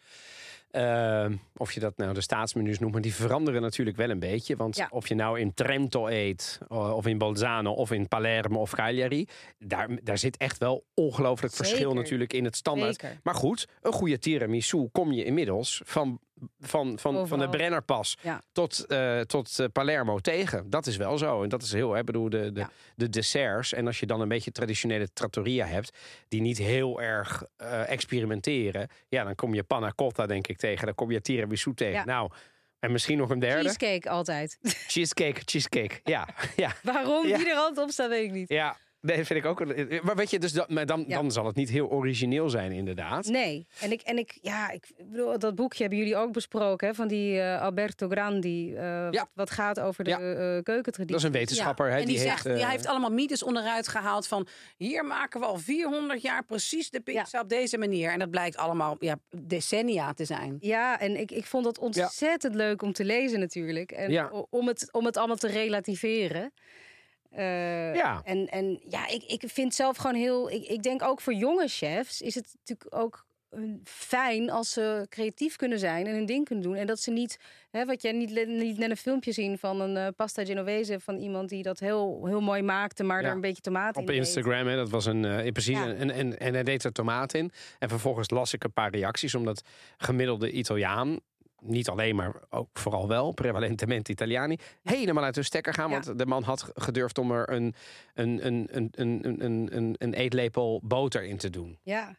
Ehm, of je dat nou de staatsmenu's noemt, maar die veranderen natuurlijk wel een beetje. Want Ja. of je nou in Trento eet, of in Bolzano, of in Palermo of Cagliari, daar, daar zit echt wel ongelooflijk verschil natuurlijk in het standaard. Zeker. Maar goed, een goede tiramisu kom je inmiddels van, van, van, van de. Brennerpas Ja. tot, eh, tot eh, Palermo tegen. Dat is wel zo. En dat is heel, hè, bedoel, de, de, Ja. de desserts. En als je dan een beetje traditionele trattoria hebt, die niet heel erg eh, experimenteren, ja, dan kom je panna cotta denk ik tegen. Dan kom je tiramisu tegen. Ja. Nou, en misschien nog een derde. Cheesecake altijd. Cheesecake, cheesecake. Ja, ja, Waarom die er altijd op staat, weet ik niet. ja. Nee, vind ik ook. een- Maar weet je, dus dat, maar dan, Ja. dan zal het niet heel origineel zijn, inderdaad. Nee, en ik, en ik, ja, ik bedoel, dat boekje hebben jullie ook besproken, hè, van die eh, Alberto Grandi, eh, Ja. wat, wat gaat over de Ja. eh, keukentraditie. Dat is een wetenschapper. Ja, Hè, en die, die, zegt, heeft, die eh, heeft allemaal mythes onderuit gehaald van... hier maken we al 400 jaar precies de pizza op deze manier. En dat blijkt allemaal ja, decennia te zijn. Ja, en ik, ik vond het ontzettend leuk om te lezen natuurlijk. En om, het, om het allemaal te relativeren. Eh, Ja. En, en ja, ik, ik vind zelf gewoon heel... Ik, ik denk ook voor jonge chefs is het natuurlijk ook fijn als ze creatief kunnen zijn en hun ding kunnen doen. En dat ze niet, hè, wat jij niet, niet net een filmpje zien van een eh, pasta genovese van iemand die dat heel, heel mooi maakte, maar Ja. daar een beetje Op in deed. Instagram, hè, dat was een, eh, precies. Ja. En, en, en hij deed er tomaat in. En vervolgens las ik een paar reacties, omdat gemiddelde Italiaan, niet alleen, maar ook vooral wel, prevalentemente Italiani, helemaal uit hun stekker gaan. Ja. Want de man had gedurfd om er een, een, een, een, een, een, een, een eetlepel boter in te doen. Ja,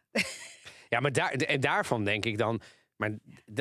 Ja, maar daar, en daarvan denk ik dan, maar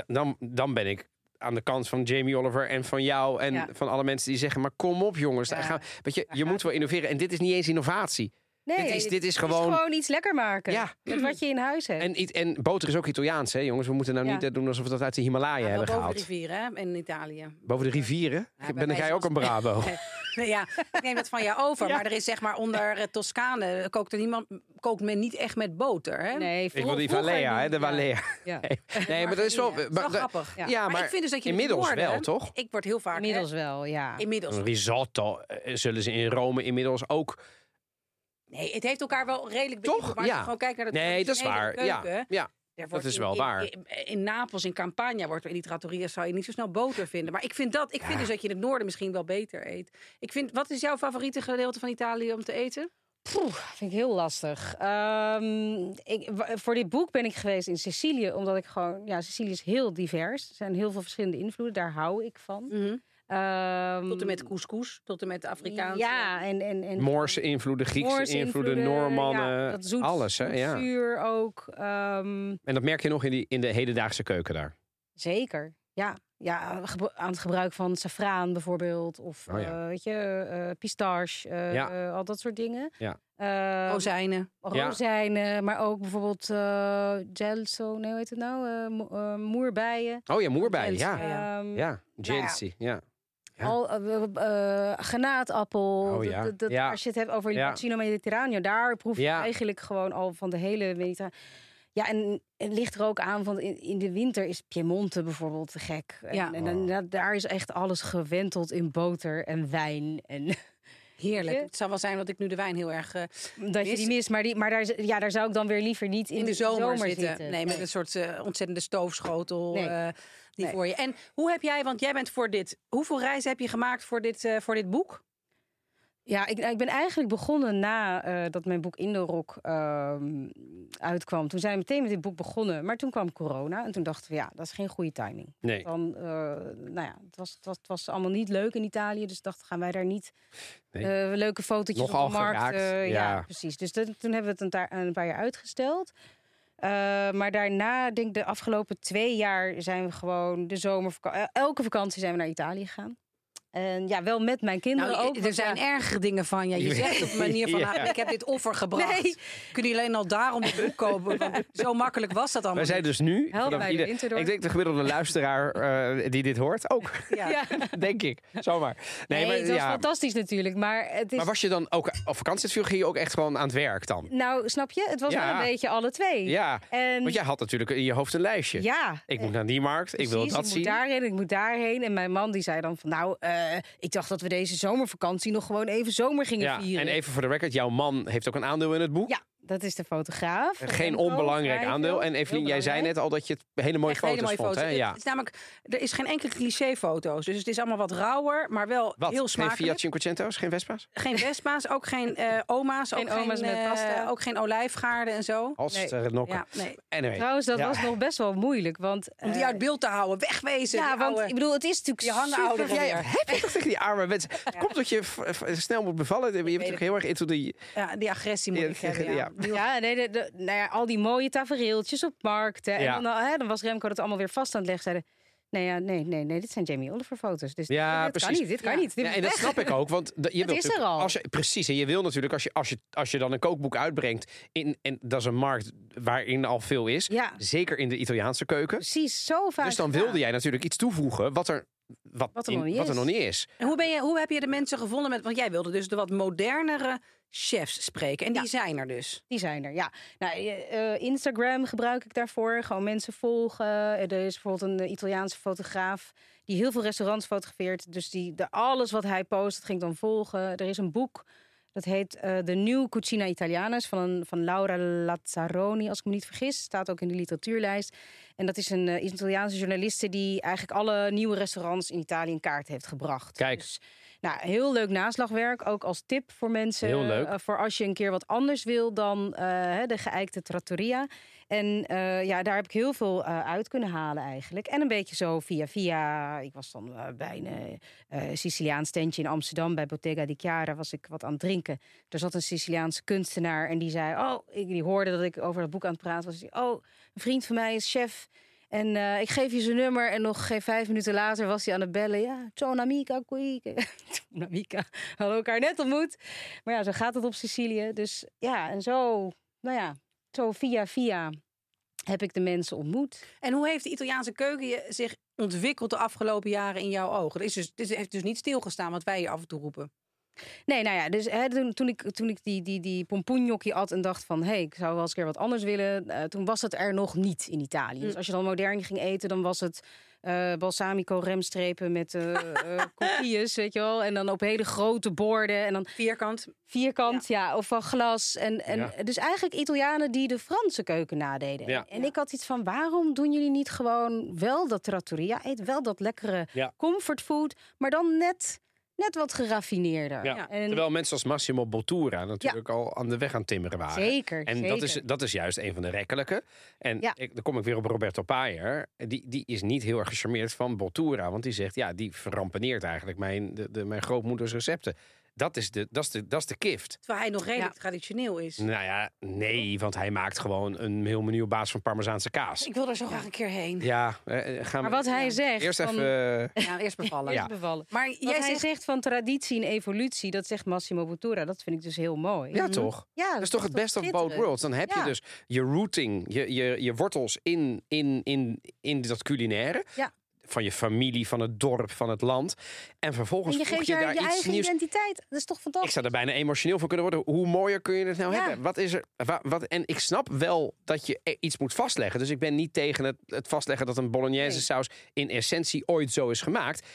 dan, dan ben ik aan de kant van Jamie Oliver en van jou en Ja. van alle mensen die zeggen, maar kom op jongens, Ja. daar gaan, weet je, je moet wel innoveren. En dit is niet eens innovatie. Nee, dit, is, dit is het gewoon... is gewoon iets lekker maken. Ja. Met wat je in huis hebt. En, iets- en boter is ook Italiaans, hè, jongens. We moeten nou Ja. niet eh, doen alsof we dat uit de Himalaya Ja, hebben boven gehaald. de rivier, hè, in Italië. Boven de rivieren? bij ben jij ook een Bravo? Ja, ik neem dat van jou over. Ja. Maar er is zeg maar onder eh, Toscane kookt er niemand, kookt men niet echt met boter. Hè? nee, Ik wil vroeg- die Valea, hè, de ja. Valea. Ja. Nee, maar dat is wel... Dat is maar wel grappig. Ja. Ja, maar, maar ik vind dus dat je het inmiddels wel, toch? Ik word heel vaak... hè, Inmiddels wel, ja. Inmiddels. Risotto eh, zullen ze in Rome inmiddels ook... Nee, het heeft elkaar wel redelijk Toch? Maar als Ja. je gewoon kijkt naar de Nee, dat is waar. Ja, keuken, ja. wordt is wel in- waar. In, in Napels, in Campania, wordt er in die trattoria's zou je niet zo snel boter vinden. Maar ik vind dat, ik vind dus dat je in het noorden misschien wel beter eet. Ik vind, wat is jouw favoriete gedeelte van Italië om te eten? Poeh, vind ik heel lastig. Ehm, ik, voor dit boek ben ik geweest in Sicilië, omdat ik gewoon... Ja, Sicilië is heel divers. Er zijn heel veel verschillende invloeden. Daar hou ik van. Ehm, Tot en met couscous, tot en met Afrikaanse. Ja, en... en, en Moorse invloeden, Griekse Moorse invloeden, invloeden, Noormannen, ja, dat zoet, alles. Hè? Ja. zuur ook. ehm, En dat merk je nog in, die, in de hedendaagse keuken daar. zeker, ja. Ja, aan het gebruik van safraan bijvoorbeeld. Of Oh ja. eh, weet je, eh, pistache, eh, Ja. al dat soort dingen. Ja. Ehm, Rozijnen. Ja. rozijnen, maar ook bijvoorbeeld eh gelso, nee, hoe heet het nou? Mo- moerbijen. Oh ja, moerbij. Gelsi, Ja, ja. Ja. Gelsi, ja. Ja. Al, granaatappel. Oh, Dat- ja. dat- dat- Ja. Als je het hebt over Ja. Bacino Mediterraneo, daar proef je Ja. eigenlijk gewoon al van de hele Mediterraneo. Ja, en het ligt er ook aan, want in, in de winter is Piemonte bijvoorbeeld te gek. En, Ja. en dan, da- daar is echt alles gewenteld in boter en wijn. En Heerlijk. Je? Het zou wel zijn dat ik nu de wijn heel erg eh, dat je Mis- die mist. Maar, die, maar daar, ja, daar zou ik dan weer liever niet in, in de zomer, zitten. zitten. Nee, met een soort ontzettende stoofschotel. Nee. eh, die Nee. voor je. En hoe heb jij, want jij bent voor dit. Hoeveel reizen heb je gemaakt voor dit, eh, voor dit boek? Ja, ik, ik ben eigenlijk begonnen na eh, dat mijn boek Indorok ehm uitkwam. Toen zijn we meteen met dit boek begonnen. Maar toen kwam corona en toen dachten we, ja, dat is geen goede timing. Nee. Dan, eh, nou ja, het was, het, was, het was allemaal niet leuk in Italië. Dus dachten, gaan wij daar niet Nee. eh, leuke fotootjes Nogal op de markt. eh, ja. ja. precies. Dus dat- toen hebben we het een, een paar jaar uitgesteld. Eh, maar daarna, denk ik, de afgelopen twee jaar zijn we gewoon de zomervakantie. elke vakantie zijn we naar Italië gegaan. En ja, wel met mijn kinderen Nou, ook. er zijn ja, ergere dingen van. Ja, je zegt op een manier van, Ja. nou, ik heb dit offer gebracht. Nee. Kunnen jullie alleen al daarom dit boek kopen? Want zo makkelijk was dat allemaal Wij zijn dus nu, Help de ieder- ik denk de gemiddelde luisteraar eh, die dit hoort ook, Ja. Ja. denk ik. Zomaar. Nee, Nee, maar, het was ja. fantastisch natuurlijk. Maar het is. maar was je dan ook op vakantie viel, ging je ook echt gewoon aan het werk dan? Nou, snap je? Het was Ja. wel een beetje alle twee. Ja, En want jij had natuurlijk in je hoofd een lijstje. ja. Ik moet naar die markt, ik wil dat ik zien. moet daarheen, ik moet daarheen. En mijn man die zei dan van, nou, eh, ik dacht dat we deze zomervakantie nog gewoon even zomer gingen Ja, vieren. en even voor de record, jouw man heeft ook een aandeel in het boek. Ja, dat is de fotograaf. Geen onbelangrijk aandeel. En Evelien, jij zei net al dat je het hele mooie Echt hele foto's mooie vond. foto's. Hè? Ja. Het is namelijk, er is geen enkele cliché-foto's. Dus het is allemaal wat rauwer, maar wel Wat? heel Geen smakelijk. Fiat Cinquecento's? Geen Vespa's? Geen Vespa's, ook geen eh, oma's. Geen ook oma's geen, met eh, pasta. ook geen olijfgaarden en zo. Als Nee. er. Ja, nee. Anyway. Trouwens, dat Ja. was nog best wel moeilijk. Want, Om die eh, uit beeld te houden, wegwezen. Ja, die want oude- ik bedoel, het is natuurlijk die hangen super... ouderen Jij, heb je toch tegen die arme mensen? Het komt dat je snel moet bevallen. Je bent ook heel erg into die... Ja, die agressie moet ik hebben. Ja. Ja. Nee, de, de- nou ja, al die mooie tafereeltjes op markten. Ja. En dan, hè, dan was Remco dat allemaal weer vast aan het leggen. Zeiden, nee, ja, nee, nee, nee, dit zijn Jamie Oliver foto's. Dus Ja, dit precies. kan niet, dit kan Ja. niet. Dit Ja, en dat snap ik ook, want je wilt is er al. Als je, precies, en je wil natuurlijk als je, als je, als je dan een kookboek uitbrengt, in, en dat is een markt waarin al veel is, zeker in de Italiaanse keuken. precies, zo vaak Dus dan wilde jij natuurlijk iets toevoegen wat er, wat Wat er in- nog niet wat er is. nog niet is. En hoe, ben je, hoe heb je de mensen gevonden? Met, want jij wilde dus de wat modernere chefs spreken. En die zijn er dus. Die zijn er, ja. Nou, eh, Instagram gebruik ik daarvoor. Gewoon mensen volgen. Eh, Er is bijvoorbeeld een Italiaanse fotograaf die heel veel restaurants fotografeert. Dus die, de, alles wat hij post, dat ging ik dan volgen. Er is een boek Dat heet eh, de New Cucina Italianas van, van Laura Lazzaroni, als ik me niet vergis. Staat ook in de literatuurlijst. En dat is een uh, Italiaanse journaliste die eigenlijk alle nieuwe restaurants in Italië in kaart heeft gebracht. Kijk. Dus, nou, heel leuk naslagwerk. Ook als tip voor mensen. Heel leuk. Uh, voor als je een keer wat anders wil dan de geëikte trattoria. En uh, ja, daar heb ik heel veel uh, uit kunnen halen eigenlijk. En een beetje zo via via. Ik was dan uh, bij een Siciliaans tentje in Amsterdam bij Bottega di Chiara was ik wat aan het drinken. Er zat een Siciliaanse kunstenaar en die zei: "Oh, ik die hoorde dat ik over het boek aan het praten was. Oh, een vriend van mij is chef." En ik geef je zijn nummer en nog geen vijf minuten later was hij aan het bellen. Ja, ciao amica, qui. ciao amica. Hadden elkaar net ontmoet. Maar ja, zo gaat het op Sicilië. Dus ja, en zo, nou ja, zo via via heb ik de mensen ontmoet. En hoe heeft de Italiaanse keuken zich ontwikkeld de afgelopen jaren in jouw ogen? Het, is dus, het heeft dus niet stilgestaan wat wij hier af en toe roepen. Nee, nou ja, dus hè, toen, toen, ik, toen ik die, die, die pompoenjokkie at en dacht van... hé, hey, ik zou wel eens een keer wat anders willen... Uh, toen was het er nog niet in Italië. Dus als je dan modern ging eten, dan was het... Uh, balsamico remstrepen met uh, uh, weet je wel. En dan op hele grote borden. En dan vierkant. Vierkant, ja. ja of van glas. En, en ja. dus eigenlijk Italianen die de Franse keuken nadeden. Ja. En ik had iets van, waarom doen jullie niet gewoon wel dat trattoria? Eet wel dat lekkere comfortfood, maar dan net net wat geraffineerder. Ja. En... Terwijl mensen als Massimo Bottura natuurlijk ja. al aan de weg aan timmeren waren. Zeker. En zeker. Dat, is, dat is juist een van de rekkelijke. En ja. ik, dan kom ik weer op Roberto Paier. Die, die is niet heel erg gecharmeerd van Bottura. Want die zegt, ja, die verrampeneert eigenlijk mijn, de, de, mijn grootmoeders recepten. Dat is de, dat is de, dat is de kift. Terwijl hij nog redelijk ja. traditioneel is. Nou ja, nee, want hij maakt gewoon een heel menu op basis van Parmezaanse kaas. Ik wil er zo graag een keer heen. Ja, eh, gaan maar wat hij ja. zegt. Eerst van... even. Ja, eerst bevallen. eerst bevallen. Maar jij wat hij zegt... zegt van traditie en evolutie, dat zegt Massimo Bottura. Dat vind ik dus heel mooi. Ja, toch? Ja, dat is toch het best of both worlds. Dan heb je dus je rooting, je, je, je wortels in, in, in, in dat culinaire. Van je familie, van het dorp, van het land. En vervolgens en je geeft je daar je iets eigen nieuws. identiteit. Dat is toch fantastisch? Ik zou er bijna emotioneel van kunnen worden. Hoe mooier kun je het nou Ja. hebben? Wat is er? Wat, wat, en ik snap wel dat je e- iets moet vastleggen. Dus ik ben niet tegen het, het vastleggen dat een bolognese Nee. saus in essentie ooit zo is gemaakt.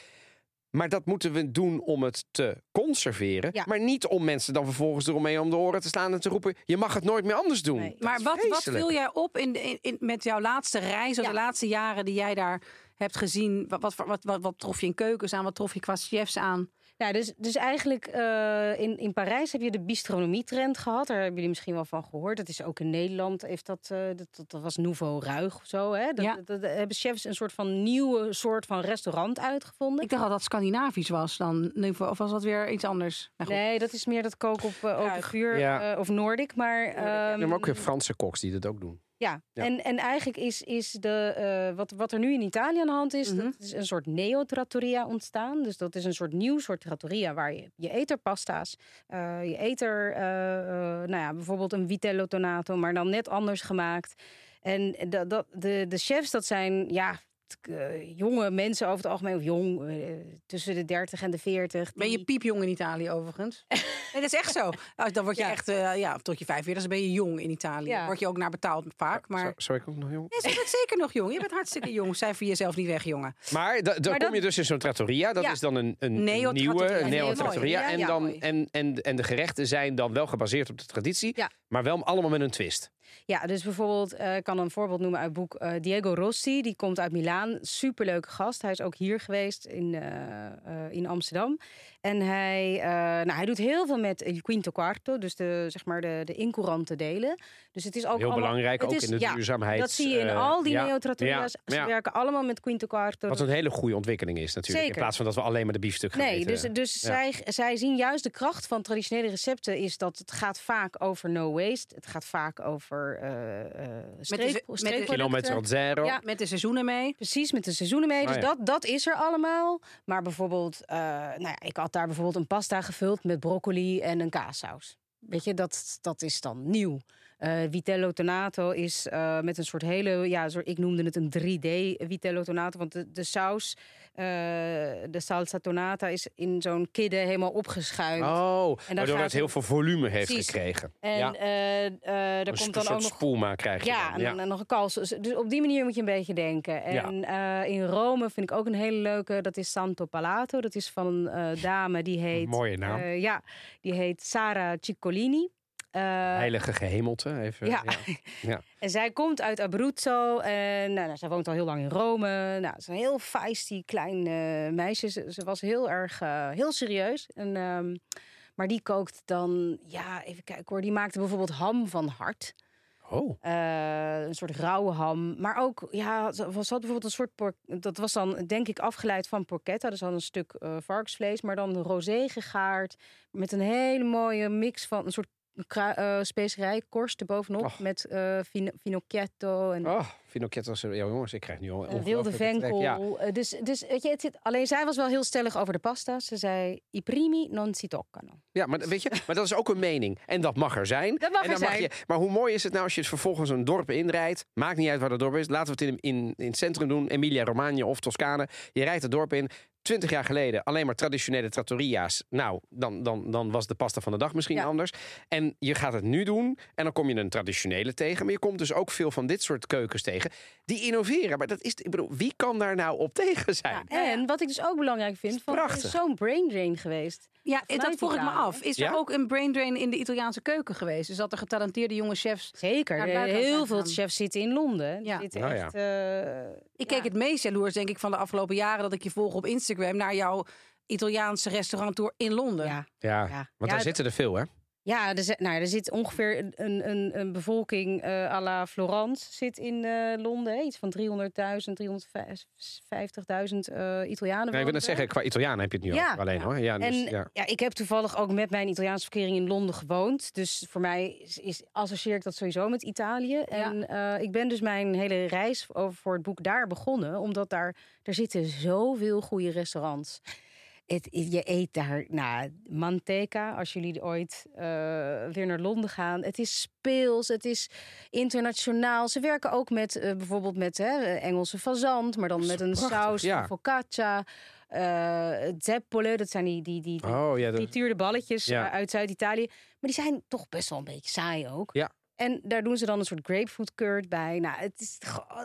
Maar dat moeten we doen om het te conserveren. Ja. Maar niet om mensen dan vervolgens eromheen om de oren te slaan en te roepen: je mag het nooit meer anders doen. Nee. Maar wat, wat viel jij op in, in, in- met jouw laatste reis, of Ja. de laatste jaren die jij daar hebt gezien? Wat, wat, wat, wat, wat trof je in keukens aan? Wat trof je qua chefs aan? Ja, dus, dus eigenlijk eh, in, in Parijs heb je de bistronomie-trend gehad. Daar hebben jullie misschien wel van gehoord. Dat is ook in Nederland. Heeft dat, eh, dat, dat, dat was Nouveau Ruig of zo. Hè? Dat, Ja. dat, dat hebben chefs een soort van nieuwe soort van restaurant uitgevonden. Ik dacht dat dat Scandinavisch was dan. Of was dat weer iets anders? Nou. Nee, dat is meer dat koken op eh, open vuur Ja. of Noordic. Maar, Ja, ehm, maar ook weer Franse koks die dat ook doen. Ja, Ja. En, en eigenlijk is, is de, eh, wat, wat er nu in Italië aan de hand is, Mhm. dat is een soort neo-trattoria ontstaan. Dus dat is een soort nieuw soort trattoria waar je je eet er pasta's, eh, je eet er, eh, nou ja, bijvoorbeeld een vitello tonato, maar dan net anders gemaakt. En dat, dat, de, de chefs, dat zijn ja, jonge mensen over het algemeen, of jong, eh, tussen de 30 en de 40. Ben je piepjong in Italië overigens? Nee, dat is echt zo. Nou, Dan word je Ja. echt, eh, ja, tot je 45 ben je jong in Italië. Ja. Word je ook naar betaald vaak. Maar Zou, zou ik ook nog jong? Nee, je bent zeker nog jong. Je bent hartstikke jong. Cijfer voor jezelf niet weg, jongen. Maar da- dan Maar kom dat- je dus in zo'n trattoria. Dat Ja. is dan een, een nieuwe neo-trattoria. Ja, En, ja, dan, en, en, en de gerechten zijn dan wel gebaseerd op de traditie. Maar wel allemaal met een twist. Ja, dus bijvoorbeeld, eh, ik kan een voorbeeld noemen uit het boek eh, Diego Rossi. Die komt uit Milaan. Superleuke gast. Hij is ook hier geweest in, eh, in Amsterdam. En hij, nou, hij doet heel veel met il quinto quarto. Dus de, zeg maar de, de incourante delen. Dus het is ook Heel allemaal- belangrijk, ook is- in de ja, duurzaamheid. Dat zie je in al die ja, ja, Ze werken allemaal met quinto quarto. Wat een hele goede ontwikkeling is natuurlijk. Zeker. In plaats van dat we alleen maar de biefstuk gaan Nee, eten. dus, dus zij, zij zien juist de kracht van traditionele recepten is dat het gaat vaak over no waste. Het gaat vaak over eh eh streep, met de-. Kilometer zero. Ja. Met de seizoenen mee. Precies, met de seizoenen mee. Oh, dus ja. dat, dat is er allemaal. Maar bijvoorbeeld, eh, nou ja, ik had daar bijvoorbeeld een pasta gevuld met broccoli en een kaassaus. Weet je, dat, dat is dan nieuw. Eh, Vitello Tonato is eh, met een soort hele, ja, soort, ik noemde het een 3D Vitello Tonato, want de, de saus, eh, de salsa tonata is in zo'n kidde helemaal opgeschuimd. Oh, dan waardoor het heel veel volume heeft Precies. gekregen. En ja. er Een komt dan ook nog spoelma krijg je ja, dan. en, en nog een kals. Dus dus op die manier moet je een beetje denken. Ja. En in Rome vind ik ook een hele leuke. Dat is Santo Palato. Dat is van een dame die heet. Mooie naam. ja, die heet Sara Ciccolini. Eh, Heilige gehemelte. Even, ja. ja. En zij komt uit Abruzzo. En nou, nou, zij woont al heel lang in Rome. Nou, ze is een heel feisty klein eh, meisje. Ze, ze was heel erg eh, heel serieus. En, ehm, maar die kookt dan, ja, even kijken hoor. Die maakte bijvoorbeeld ham van hart. Oh, een soort rauwe ham. Maar ook, ja, ze had bijvoorbeeld een soort... por- dat was dan, denk ik, afgeleid van porchetta. Dus dan een stuk varkensvlees, maar dan rosé gegaard. Met een hele mooie mix van een soort krui- eh, specerij-korst erbovenop. Och. Met fin- finocchietto en oh Finocchietto's. Ja, jongens, ik krijg nu al wilde venkel. Ja. Eh, dus, dus weet je, het zit, alleen zij was wel heel stellig over de pasta. Ze zei, i primi non si toccano. Ja, maar weet je, maar dat is ook een mening. En dat mag er zijn. Dat mag en er dan zijn. je, maar hoe mooi is het nou als je het vervolgens een dorp inrijdt? Maakt niet uit waar dat dorp is. Laten we het in, in, in het centrum doen. Emilia Romagna of Toscane. Je rijdt het dorp in. Twintig jaar geleden alleen maar traditionele trattoria's. Nou, dan, dan, dan was de pasta van de dag misschien Ja. anders. En je gaat het nu doen. En dan kom je een traditionele tegen. Maar je komt dus ook veel van dit soort keukens tegen. Die innoveren. Maar dat is, ik bedoel, wie kan daar nou op tegen zijn? Ja, en wat ik dus ook belangrijk vind, van, er prachtig. is zo'n brain drain geweest. Ja, Vanuit dat vroeg ik me af. Is Ja? er ook een brain drain in de Italiaanse keuken geweest? Dus dat er getalenteerde jonge chefs... Zeker. Eh, Heel veel chefs zitten in Londen. Ja. zitten Nou ja. echt, eh, Ik ja. keek het meest jaloers, denk ik, van de afgelopen jaren... dat ik je volg op Instagram naar jouw Italiaanse restauranttour in Londen. Ja, Ja, Ja. want Ja, daar zitten er veel, hè? Ja er, zit, nou, er zit ongeveer een, een, een, bevolking eh à la Florence zit in eh, Londen. Iets van 300.000, 350.000 eh Italianen. Nee, ik wil net zeggen, qua Italiaan heb je het nu Ja, alleen, ja. hoor. Ja, dus, En ja. ja. ik heb toevallig ook met mijn Italiaanse verkering in Londen gewoond. Dus voor mij is, is, associeer ik dat sowieso met Italië. En ik ben dus mijn hele reis over voor het boek daar begonnen. Omdat daar, er zitten zoveel goede restaurants. Het, je eet daar, nou, Manteca, als jullie ooit eh, weer naar Londen gaan. Het is speels, het is internationaal. Ze werken ook met eh, bijvoorbeeld met hè, Engelse fazant, maar dan met een prachtig, saus ja. van focaccia. eh zeppole, dat zijn die, die, die, die Oh ja, dat- frituurde balletjes Ja. uit Zuid-Italië. Maar die zijn toch best wel een beetje saai ook. Ja. En daar doen ze dan een soort grapefruit curd bij. Nou, het is,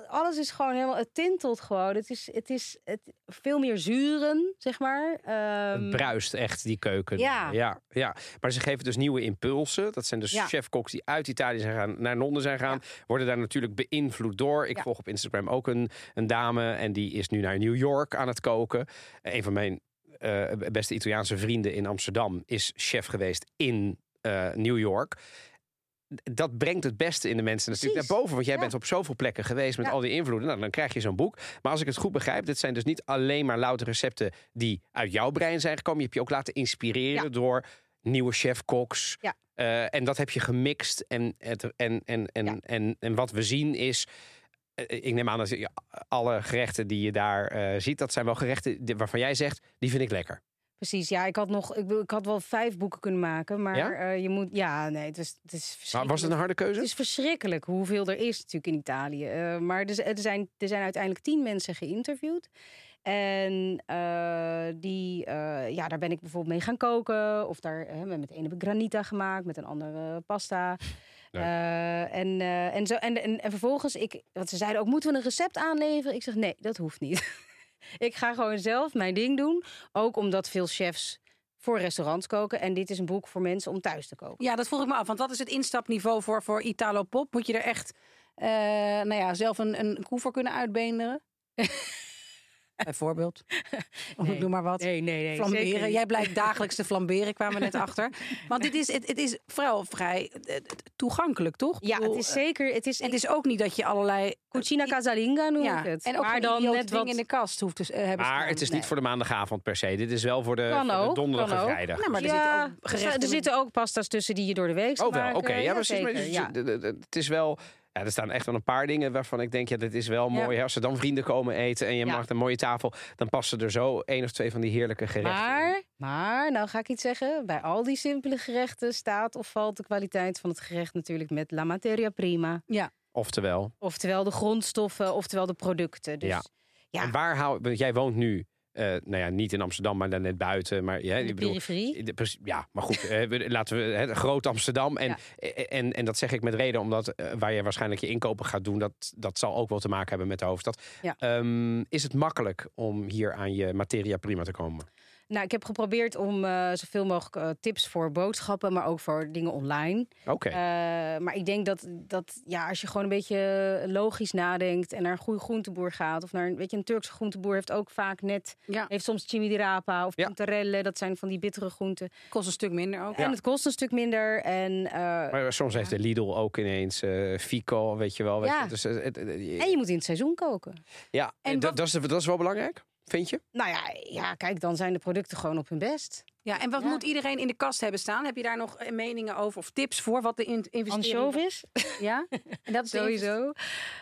alles is gewoon helemaal, het tintelt gewoon. Het is, het is het, veel meer zuren, zeg maar. Ehm, Het bruist echt, die keuken. Ja. ja. Ja, Maar ze geven dus nieuwe impulsen. Dat zijn dus Ja. chefkoks die uit Italië zijn gaan, naar Londen zijn gaan. Worden daar natuurlijk beïnvloed door. Ik volg op Instagram ook een, een dame. En die is nu naar New York aan het koken. Een van mijn eh, beste Italiaanse vrienden in Amsterdam is chef geweest in eh, New York. Dat brengt het beste in de mensen natuurlijk Precies. naar boven. Want jij Ja. bent op zoveel plekken geweest met Ja. al die invloeden. Nou, dan krijg je zo'n boek. Maar als ik het goed begrijp, dit zijn dus niet alleen maar louter recepten die uit jouw brein zijn gekomen. Je hebt je ook laten inspireren Ja. door nieuwe chefkoks. Ja. Eh, en dat heb je gemixt. En, het, en, en, en, en, en wat we zien is. eh, Ik neem aan dat alle gerechten die je daar eh, ziet, dat zijn wel gerechten waarvan jij zegt, die vind ik lekker. Precies, ja, ik had nog, ik, wil- ik had wel vijf boeken kunnen maken, maar Ja? eh, je moet, ja, nee, het is, het is Maar verschrikkelijk. was het een harde keuze? Het is verschrikkelijk hoeveel er is natuurlijk in Italië. Eh, maar er, er, zijn, er zijn uiteindelijk tien mensen geïnterviewd. En eh, die, ja, daar ben ik bijvoorbeeld mee gaan koken. Of daar, eh, met de ene heb ik granita gemaakt, met een andere pasta. En, en, zo, en, en, en vervolgens, ik, want ze zeiden ook, moeten we een recept aanleveren? Ik zeg, nee, dat hoeft niet. ik ga gewoon zelf mijn ding doen. Ook omdat veel chefs voor restaurants koken. En dit is een boek voor mensen om thuis te koken. Ja, dat vroeg ik me af. Want wat is het instapniveau voor, voor Italo Pop? Moet je er echt eh, nou ja, zelf een, een koe voor kunnen uitbeenderen? Bijvoorbeeld. Of Nee. ik noem maar wat. Nee, nee, nee. flamberen. zeker niet. Jij blijkt dagelijks te flamberen, kwamen we net achter. Want dit is, het, het is vooral vrij eh, toegankelijk, toch? Ja, het is eh, zeker. Het is, Het is ook niet dat je allerlei... Cucina casalinga noem ja, ik het. en ook maar dan net wat. in de kast hoeft te eh, hebben Maar het is niet Nee. voor de maandagavond per se. Dit is wel voor de, Kan voor de ook, donderdag kan en ook. vrijdag. Nou, maar er ja, zitten ook gerechten er zitten ook pasta's tussen die je door de week Oh wel, oké. Ja, precies. Dus- ja. de- de- de- Het is wel Ja, er staan echt wel een paar dingen waarvan ik denk, ja, dit is wel Ja. mooi. hè. Als er dan vrienden komen eten en je Ja. maakt een mooie tafel, dan passen er zo één of twee van die heerlijke gerechten. Maar, maar, nou ga ik iets zeggen. Bij al die simpele gerechten staat of valt de kwaliteit van het gerecht natuurlijk met la materia prima. Oftewel, Oftewel de grondstoffen, oftewel de producten. Dus Ja. ja, en waar hou want jij woont nu, eh, nou ja, niet in Amsterdam, maar dan net buiten. Maar ja, ik de bedoel, ja, maar goed, eh, laten we hè, groot Amsterdam. En, en, en dat zeg ik met reden, omdat eh, waar je waarschijnlijk je inkopen gaat doen, dat, dat zal ook wel te maken hebben met de hoofdstad. Ja. Ehm, is het makkelijk om hier aan je materia prima te komen? Nou, ik heb geprobeerd om eh, zoveel mogelijk eh, tips voor boodschappen, maar ook voor dingen online. Oké. Eh, maar ik denk dat, dat ja, als je gewoon een beetje logisch nadenkt en naar een goede groenteboer gaat, of naar een, weet je, een Turkse groenteboer heeft ook vaak net, Ja, heeft soms chimidirapa of Ja. dat zijn van die bittere groenten. kost een stuk minder ook. En het kost een stuk minder. En, eh, maar soms heeft de Lidl ook ineens eh Fico, weet je wel. Weet Ja. je, dus, en je moet in het seizoen koken. ja, En dat, is, dat is wel belangrijk, vind je? Nou ja, ja, kijk, dan zijn de producten gewoon op hun best. Ja, en wat Ja. moet iedereen in de kast hebben staan? Heb je daar nog eh, meningen over of tips voor wat de in investering Anchovies, Ja, en dat is sowieso.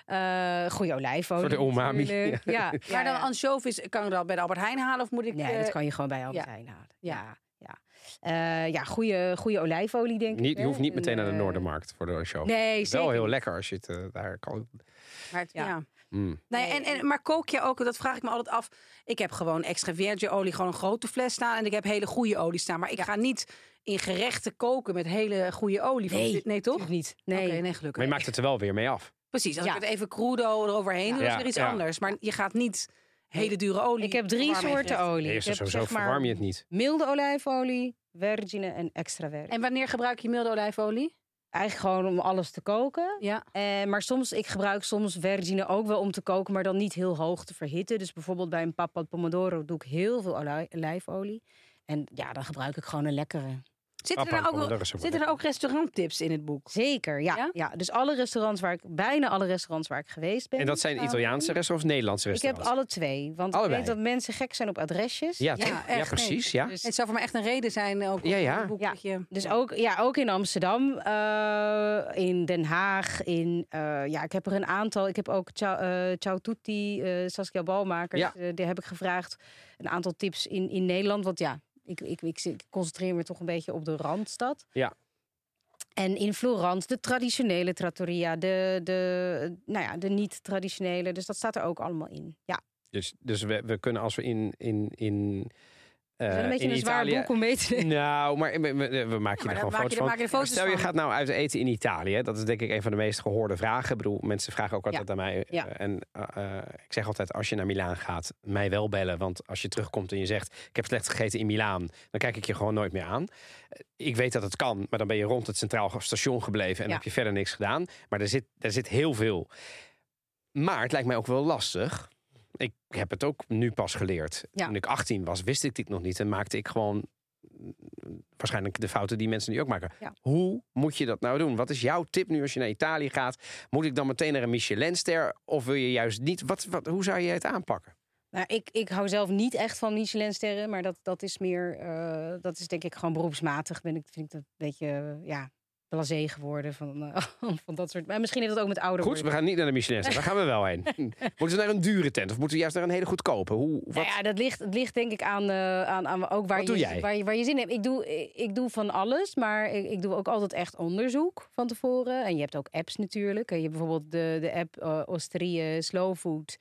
Eh goede olijfolie. Voor de umami. Ja, ja, Maar dan anchovies, kan ik dat bij de Albert Heijn halen of moet ik... Nee, eh, dat kan je gewoon bij Albert ja. Heijn halen. Ja. Ja, ja. Eh, ja goede, goede olijfolie, denk ik. Niet, je hè. hoeft niet En, meteen naar de eh, Noordermarkt voor de show. Nee, zeker wel heel lekker als je het eh, daar kan. maar het- Ja. ja. Mm. Ja, en, en, maar kook je ook, dat vraag ik me altijd af. Ik heb gewoon extra virgin olie, gewoon een grote fles staan. En ik heb hele goede olie staan. Maar ik ga niet in gerechten koken met hele goede olie. Nee, nee toch? Niet. Nee. Oké, nee, gelukkig. Maar je maakt het er wel weer mee af. Precies, als Ja. ik het even crudo eroverheen doe, is er iets Ja. anders. Maar je gaat niet hele dure olie Ik heb drie soorten olie. Eerst ik heb, sowieso zeg maar, verwarm je het niet. Milde olijfolie, vergine en extra vergine. En wanneer gebruik je milde olijfolie? Eigenlijk gewoon om alles te koken. Ja. Eh, maar soms, ik gebruik soms vergine ook wel om te koken, maar dan niet heel hoog te verhitten. Dus bijvoorbeeld bij een papa pomodoro doe ik heel veel olij- olijfolie. En ja, dan gebruik ik gewoon een lekkere. Zitten er, nou ook, zitten er ook restauranttips in het boek? Zeker, ja. Ja? ja? Dus alle restaurants waar ik, bijna alle restaurants waar ik geweest ben. En dat zijn staan Italiaanse restaurants of Nederlandse Ik heb restaurants? alle twee. Want Allebei. ik weet dat mensen gek zijn op adresjes. Ja, Ja, precies. Ja. Dus, Het zou voor mij echt een reden zijn. Ook om Ja, ja. boek je- dus ook, ja, ook in Amsterdam, eh, in Den Haag, in, eh, ja, ik heb er een aantal. Ik heb ook Ciao, eh, Ciao Tutti, eh, Saskia Balmakers, Ja. eh, die heb ik gevraagd. Een aantal tips in, in Nederland, want ja, ik, ik, ik, ik concentreer me toch een beetje op de Randstad. Ja. En in Florence, de traditionele trattoria, de, de, nou ja, de niet-traditionele. Dus dat staat er ook allemaal in. Ja, Dus, dus we, we kunnen als we in, in, in, eh, is een beetje in een zwaar Italië... boek om mee te nemen. Nou, maar we, we, we maken je maar er gewoon je- foto's van. je foto's Stel je van. gaat nou uit eten in Italië. Dat is denk ik een van de meest gehoorde vragen. Ik bedoel, mensen vragen ook altijd aan mij. eh, Ja. En eh, eh, ik zeg altijd, als je naar Milaan gaat, mij wel bellen. Want als je terugkomt en je zegt, ik heb slecht gegeten in Milaan. Dan kijk ik je gewoon nooit meer aan. Eh, Ik weet dat het kan, maar dan ben je rond het Centraal Station gebleven. En Ja. heb je verder niks gedaan. Maar er zit, er zit heel veel. Maar het lijkt mij ook wel lastig. Ik heb het ook nu pas geleerd. Ja. Toen ik 18 was, wist ik dit nog niet. En maakte ik gewoon mm, waarschijnlijk de fouten die mensen nu ook maken. Ja. Hoe moet je dat nou doen? Wat is jouw tip nu als je naar Italië gaat? Moet ik dan meteen naar een Michelinster? Of wil je juist niet? Wat, wat, hoe zou je het aanpakken? Nou, ik, ik hou zelf niet echt van Michelinsterren, maar dat, dat is meer, eh, dat is denk ik gewoon beroepsmatig. Ben ik, vind ik dat een beetje, ja, blasé geworden van, eh, van dat soort. Maar misschien heeft dat ook met ouder Goed, we gaan niet naar de Michelinster. Daar gaan we wel heen. Moeten we naar een dure tent? Of moeten we juist naar een hele goedkope? Hoe, wat? Nou ja, dat ligt, het ligt denk ik aan, eh, aan, aan ook waar Wat je? Waar, je, waar je zin in hebt. Ik doe, ik, doe van alles, maar ik, ik doe ook altijd echt onderzoek van tevoren. En je hebt ook apps natuurlijk. Je hebt bijvoorbeeld de, de app eh Osterie Slow Food.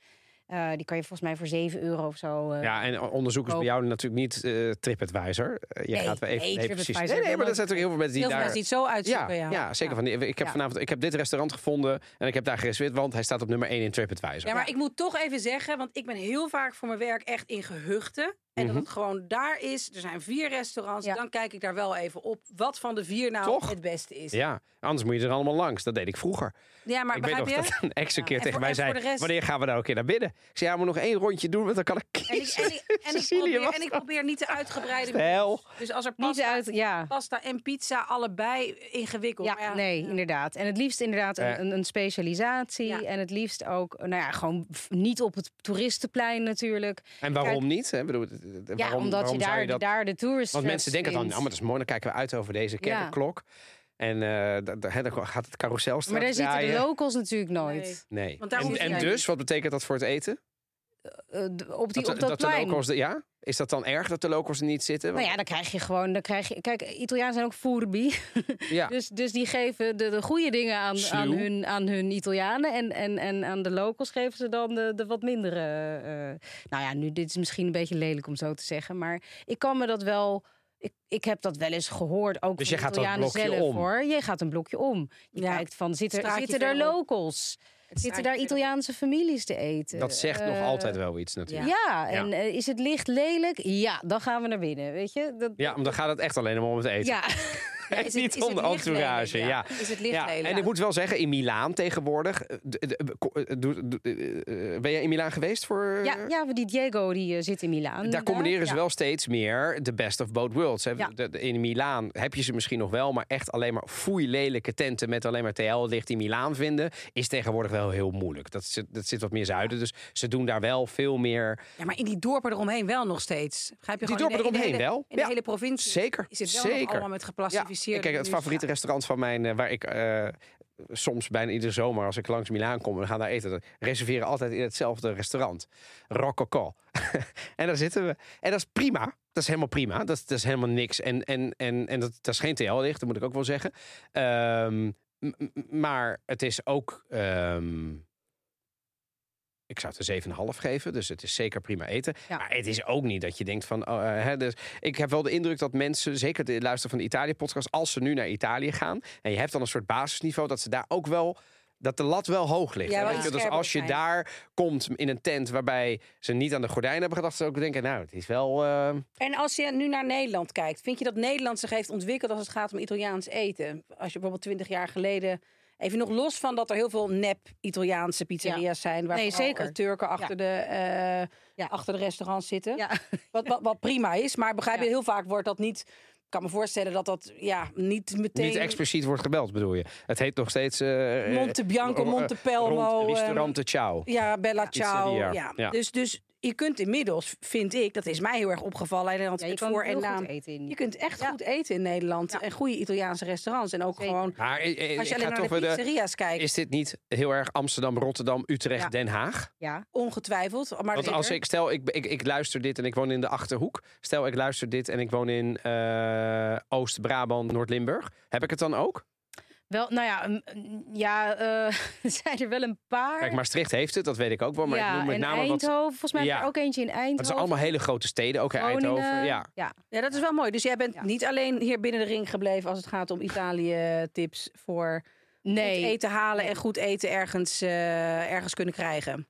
Eh, die kan je volgens mij voor 7 euro of zo. eh, Ja, en onderzoek is bij jou natuurlijk niet eh TripAdvisor. Je Nee, gaat wel even. nee, precies. Nee, maar ook- zijn natuurlijk heel veel mensen die Heel veel daar. mensen die het zo uitzoeken. Ja, Ja, ja, zeker. Van, die- ik, heb Ja. vanavond, ik heb dit restaurant gevonden en ik heb daar gereserveerd, want hij staat op nummer 1 in TripAdvisor. Ja, maar ik moet toch even zeggen, want ik ben heel vaak voor mijn werk echt in gehuchten. En Mhm. dat het gewoon daar is. Er zijn vier restaurants. Ja. Dan kijk ik daar wel even op wat van de vier nou Toch? het beste is. Ja, anders moet je er allemaal langs. Dat deed ik vroeger. Ja, maar ik weet nog je? dat een ex een Ja, keer en tegen voor- mij zei: rest- Wanneer gaan we nou een keer naar binnen? Ik zei: Ja, we nog één rondje doen, want dan kan ik En ik, kiezen. en ik, en ik, probeer, was en ik dat. probeer niet te uitgebreide De hel. menus. Dus als er pasta, uit, ja. pasta en pizza allebei ingewikkeld. Ja, nee, inderdaad. En het liefst inderdaad Eh. een, een, specialisatie. Ja. En het liefst ook, nou ja, gewoon niet op het toeristenplein natuurlijk. En waarom niet? Hè? Ik Bedoel, Ja, waarom, omdat waarom je daar, dat... daar de tourist Want mensen denken dan, nou, maar dat is mooi, dan kijken we uit over deze kerkenklok. En eh, hè, dan gaat het carousel straks Maar daar zitten de locals natuurlijk nooit. Nee. Want en dus, wat betekent dat voor het eten? Eh, d- op, die, dat, op dat, de plein. locals, de- ja? Is dat dan erg dat de locals er niet zitten? Nou ja, dan krijg je gewoon. Dan krijg je, kijk, Italianen zijn ook foodie. Ja. Dus, dus die geven de, de goede dingen aan, aan, hun, aan hun Italianen. En, en, en aan de locals geven ze dan de, de wat mindere. eh, nou ja, nu, dit is misschien een beetje lelijk om zo te zeggen. Maar ik kan me dat wel. Ik, ik heb dat wel eens gehoord. Ook Dus van je gaat dat Italianen blokje zelf om? hoor. Je gaat een blokje om. Je Ja. kijkt van, zit er, zitten er locals? Zitten daar Italiaanse families te eten? Dat zegt nog Eh, altijd wel iets natuurlijk. Ja, en eh, is het licht lelijk? Ja, dan gaan we naar binnen, weet je? Dat, Ja, maar dan gaat het echt alleen maar om het eten. ja. Ja, is het- niet is om de entourage. Ja. Is het licht en ik moet wel zeggen, in Milaan tegenwoordig. Ben jij in Milaan geweest voor? Ja, ja, die Diego die eh, zit in Milaan. Daar combineren ze wel steeds meer de best of both worlds. hè. In Milaan heb je ze misschien nog wel, maar echt alleen maar foei lelijke tenten met alleen maar TL-licht in Milaan vinden, is tegenwoordig wel heel moeilijk. Dat zit, dat zit wat meer zuiden, dus ze doen daar wel veel meer. Ja, maar in die dorpen eromheen wel nog steeds. Begrijp je Die dorpen eromheen wel. In de hele provincie Zeker, is het wel allemaal met Ja, kijk, het favoriete restaurant van mijn, eh, waar ik eh, soms bijna iedere zomer als ik langs Milaan kom en we gaan daar eten, reserveren altijd in hetzelfde restaurant, Rococo. en daar zitten we. En dat is prima. Dat is helemaal prima. Dat, dat is helemaal niks. En, en, en, en dat, dat is geen TL-licht, dat moet ik ook wel zeggen. Ehm, maar het is ook. ehm, ik zou het een 7,5 geven, dus het is zeker prima eten. Ja. Maar het is ook niet dat je denkt van... oh, eh, hè, dus ik heb wel de indruk dat mensen, zeker de luisteren van de Italië-podcast... als ze nu naar Italië gaan en je hebt dan een soort basisniveau... dat ze daar ook wel... Dat de lat wel hoog ligt. Ja, wel Dus als je zijn. daar komt in een tent waarbij ze niet aan de gordijnen hebben gedacht, ze ook denken, nou, het is wel. eh, En als je nu naar Nederland kijkt, vind je dat Nederland zich heeft ontwikkeld als het gaat om Italiaans eten? Als je bijvoorbeeld twintig jaar geleden, even nog los van dat er heel veel nep Italiaanse pizzeria's zijn, waar Nee, zeker. Turken achter, de, eh, Ja. achter de restaurants zitten. Ja. Wat, wat, wat prima is, maar begrijp je, heel vaak wordt dat niet. Ik kan me voorstellen dat dat ja, niet meteen. niet expliciet wordt gebeld, bedoel je? Het heet nog steeds. eh, Monte Bianco, eh, Monte Pelmo, rond Restaurante Ciao. Ja, Bella Ciao. Ja. Dus, dus je kunt inmiddels, vind ik, dat is mij heel erg opgevallen in Nederland, Ja, je voor en naam. Je kunt echt Ja. goed eten in Nederland. Ja. En goede Italiaanse restaurants. En ook Zeker. gewoon, Maar eh, eh, als je alleen naar de pizzeria's kijkt, Is dit niet heel erg Amsterdam, Rotterdam, Utrecht, Ja. Den Haag? Ja. ongetwijfeld. Maar Want als ik stel, ik, ik, ik luister dit en ik woon in de achterhoek. Stel, ik luister dit en ik woon in eh, Oost-Brabant, Noord-Limburg. Heb ik het dan ook? Wel, nou ja, ja eh, er zijn er wel een paar. Kijk, Maastricht heeft het, dat weet ik ook wel. Maar ja, ik noem met name wat. Eindhoven, volgens mij Ja. er ook eentje in Eindhoven. Het zijn allemaal hele grote steden, ook in. Eindhoven. Ja. ja. Ja, dat is wel mooi. Dus jij bent Ja. niet alleen hier binnen de ring gebleven als het gaat om Italië-tips voor goed eten halen en goed eten ergens, eh, ergens kunnen krijgen.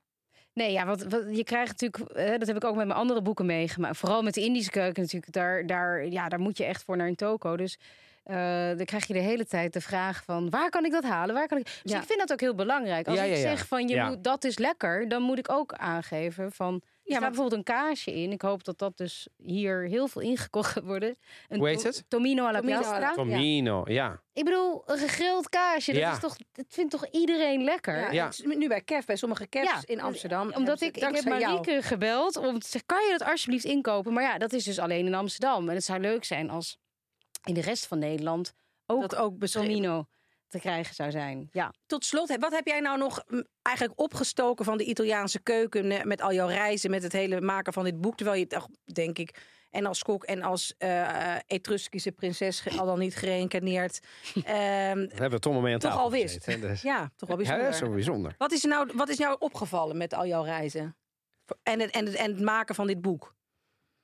nee ja, wat, wat, je krijgt natuurlijk, eh, dat heb ik ook met mijn andere boeken meegemaakt. Vooral met de Indische keuken natuurlijk, daar, daar, ja, daar moet je echt voor naar een toko. Dus eh, dan krijg je de hele tijd de vraag van, waar kan ik dat halen? Waar kan ik... Dus Ja. ik vind dat ook heel belangrijk. Als Ja, ik ja, ja. zeg van, je Ja. moet, dat is lekker, dan moet ik ook aangeven van... Ja, maar- bijvoorbeeld een kaasje in. Ik hoop dat dat dus hier heel veel ingekocht gaat worden. Een Hoe heet het? Tomino alla Tomino piastra. Tomino, ja. Ik bedoel, een gegrild kaasje, dat, Ja. is toch, dat vindt toch iedereen lekker? Ja, Nu bij Kef, bij sommige Kefs Ja, in Amsterdam. Omdat hebben ze- ik, ik heb jou. Marieke gebeld om te zeggen, kan je dat alsjeblieft inkopen? Maar ja, dat is dus alleen in Amsterdam. En het zou leuk zijn als in de rest van Nederland ook dat ook te krijgen zou zijn. Ja. Tot slot, wat heb jij nou nog eigenlijk opgestoken van de Italiaanse keuken met al jouw reizen, met het hele maken van dit boek, terwijl je het, ach, denk ik, en als kok en als eh Etruskische prinses al dan niet gereïncarneerd, ehm, Dat hebben we toch mee aan Toch tafel al wist. gezeten, dus- ja, toch wel Ja, bijzonder. is zo bijzonder. Wat is nou, wat is jou opgevallen met al jouw reizen en het, en het, en het maken van dit boek?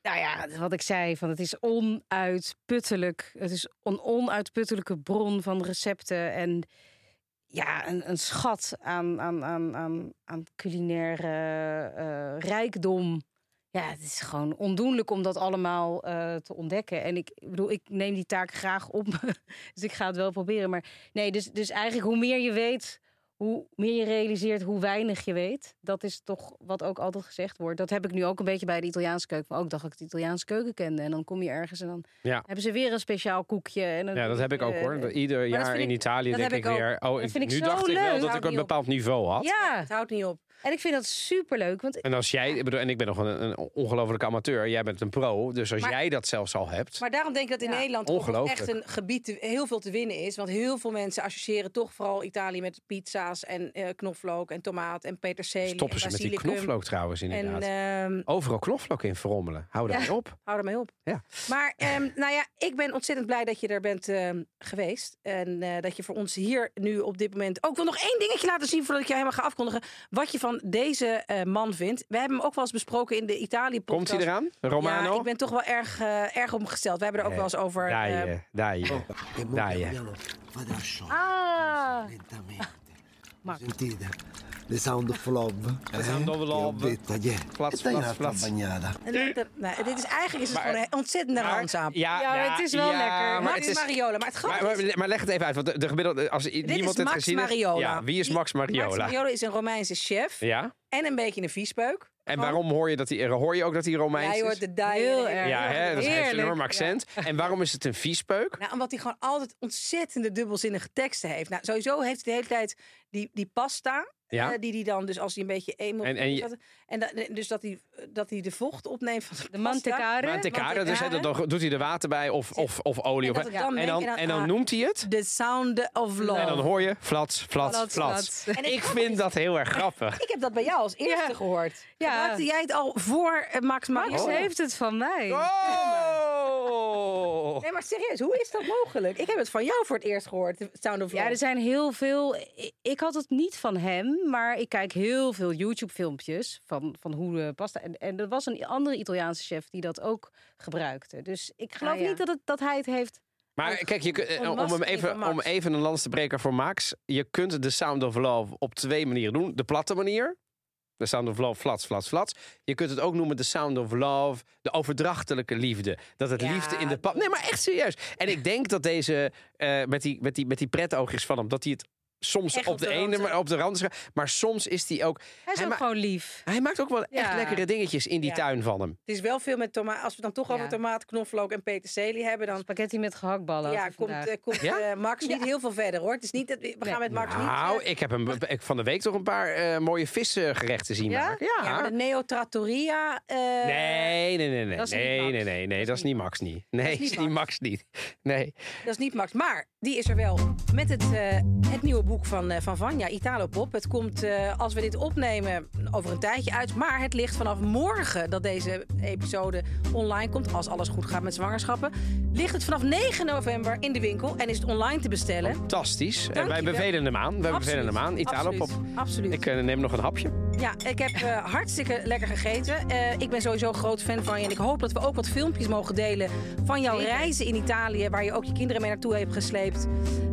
Nou ja, wat ik zei, van het is onuitputtelijk. Het is een onuitputtelijke bron van recepten en ja, een, een schat aan, aan, aan, aan, aan culinaire eh, rijkdom. Ja, het is gewoon ondoenlijk om dat allemaal eh, te ontdekken. En ik bedoel, ik neem die taak graag op dus ik ga het wel proberen. Maar nee, dus, dus eigenlijk hoe meer je weet, hoe meer je realiseert hoe weinig je weet. Dat is toch wat ook altijd gezegd wordt. Dat heb ik nu ook een beetje bij de Italiaanse keuken. Maar ook dacht ik de Italiaanse keuken kende. En dan kom je ergens en dan Ja. hebben ze weer een speciaal koekje. En dan Ja, dat heb ik ook eh, hoor. Ieder dat jaar in ik- Italië dat denk ik weer. Oh, ik, vind ik nu zo dacht ik wel dat ik een bepaald niveau had. Ja, Het houdt niet op. En ik vind dat superleuk. Want En als jij, ik bedoel, en ik ben nog een, een ongelofelijke amateur, jij bent een pro, dus als Maar- jij dat zelfs al hebt. Maar daarom denk ik dat in Ja, Nederland ook echt een gebied te- heel veel te winnen is. Want heel veel mensen associëren toch vooral Italië met pizza's en eh, knoflook en tomaat en peterselie. Stoppen ze en met die knoflook trouwens En inderdaad. ehm, Overal knoflook in verrommelen. Hou daar Ja. mee op. hou ermee op. Ja. Maar ehm, nou ja, ik ben ontzettend blij dat je er bent ehm, geweest. En eh, dat je voor ons hier nu op dit moment... ook wil nog één dingetje laten zien voordat ik je helemaal ga afkondigen. Wat je van deze eh, man vindt. We hebben hem ook wel eens besproken in de Italië-podcast. Komt hij eraan? Romano? Ja, ik ben toch wel erg, eh, erg op hem gesteld. We hebben er ook wel eens over... Daar eh, je, daar je. E eh. a sciogliere Ah, Sentite? The sound of love. The sound of love. E flats. bagnata. En dat- dat- nou, dit is eigenlijk is het Maar- gewoon een ontzettende ja, Ja, maar het is wel lekker. Maar Max het is, Mariola. Maar het maar, grappige maar, maar leg het even uit, want de, de gemiddelde, als niemand is het Max gezien heeft. Mariola. Ja, wie is Max Mariola? Max Mariola is een Romeinse chef. Ja? En een beetje een viespeuk. En waarom hoor je dat hij, hoor je ook dat hij Romeins Hij is? hoort de. Heel erg. Ja, hè, dat heeft een enorm accent. En waarom is het een viespeuk? Nou, omdat hij gewoon altijd ontzettende dubbelzinnige teksten heeft. Nou, sowieso heeft hij de hele tijd die, die pasta. Ja? eh, die hij dan, dus als hij een beetje emo... En- en je- en da- dus dat hij, dat hij de vocht opneemt van de, de mantecare. Mantecare, dus hè, dan doet hij er water bij of, of, of olie. En het dan en, dan, en dan- en dan ah, noemt hij het. The Sound of Love. En dan hoor je flats, flats, Flats, flats. flats. En Ik vind is- dat heel erg grappig. Ik heb dat bij jou als eerste Ja. gehoord. Ja. Gebruikte jij het al voor eh, Max Max Mariola? heeft het van mij. Oh! Nee, maar serieus, hoe is dat mogelijk? Ik heb het van jou voor het eerst gehoord, The Sound of Love. Ja, er zijn heel veel. Ik had het niet van hem, maar ik kijk heel veel YouTube-filmpjes van, van hoe de pasta. En, en er was een andere Italiaanse chef die dat ook gebruikte. Dus ik geloof Ah, ja. niet dat, het, dat hij het heeft. Maar kijk, je, eh, om, hem even, om even een lans te breken voor Max. Je kunt de Sound of Love op twee manieren doen. De platte manier. De Sound of Love, flats, flats, flats. Je kunt het ook noemen de Sound of Love. De overdrachtelijke liefde. Dat het Ja, liefde in de pap... Nee, maar echt serieus. En ik denk dat deze, eh, met, die, met, die, met die pretoogjes van hem... dat hij het soms op, op de, de ene maar op de rand. Maar soms is hij ook... Hij is Hij ook gewoon lief. Hij maakt ook wel echt lekkere dingetjes in die Ja. tuin van hem. Het is wel veel met tomaat. Als we dan toch over tomaat, knoflook en peterselie hebben, dan Spaghetti met gehaktballen. ja, komt, eh, komt Ja? eh, Max niet heel veel verder hoor. Het is niet dat we, we gaan met Max Nou, niet. eh, ik heb hem ik van de week toch een paar eh, mooie visgerechten zien Ja? maken. ja, maar de Neo Trattoria. eh, dat Nee, nee, nee, nee. is Nee, nee, nee, nee. Dat is niet Max niet. Nee, is niet is niet Max niet. Nee. Dat is niet Max. Maar die is er wel met het, eh, het nieuwe boek van, eh, van Vanja, Italo Pop. Het komt, eh, als we dit opnemen, over een tijdje uit. Maar het ligt vanaf morgen dat deze episode online komt. Als alles goed gaat met zwangerschappen. Ligt het vanaf 9 november in de winkel. En is het online te bestellen. Fantastisch. En Dank wij bevelen hem aan. Wij bevelen hem aan. Italo Pop. Absoluut. Absoluut. Ik eh, neem nog een hapje. Ja, ik heb eh, hartstikke lekker gegeten. Eh, ik ben sowieso een groot fan van je. En ik hoop dat we ook wat filmpjes mogen delen van jouw reizen in Italië. Waar je ook je kinderen mee naartoe hebt gesleept.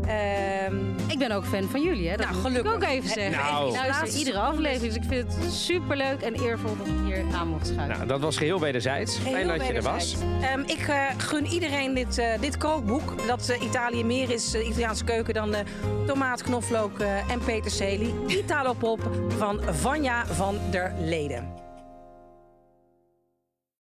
Ehm, Ik ben ook fan van jullie, hè? Dat Nou, moet ik gelukkig. ook even zeggen. Nou. Ik luister iedere aflevering, dus ik vind het superleuk en eervol dat ik hier aan mocht schuiven. Nou, dat was geheel wederzijds. Fijn Heel dat je er was. Ehm, ik eh, gun iedereen dit, eh, dit kookboek. Dat eh, Italië meer is, Italiaanse keuken, dan eh, tomaat, knoflook eh, en peterselie. Italo Pop van Vanja van der Leden.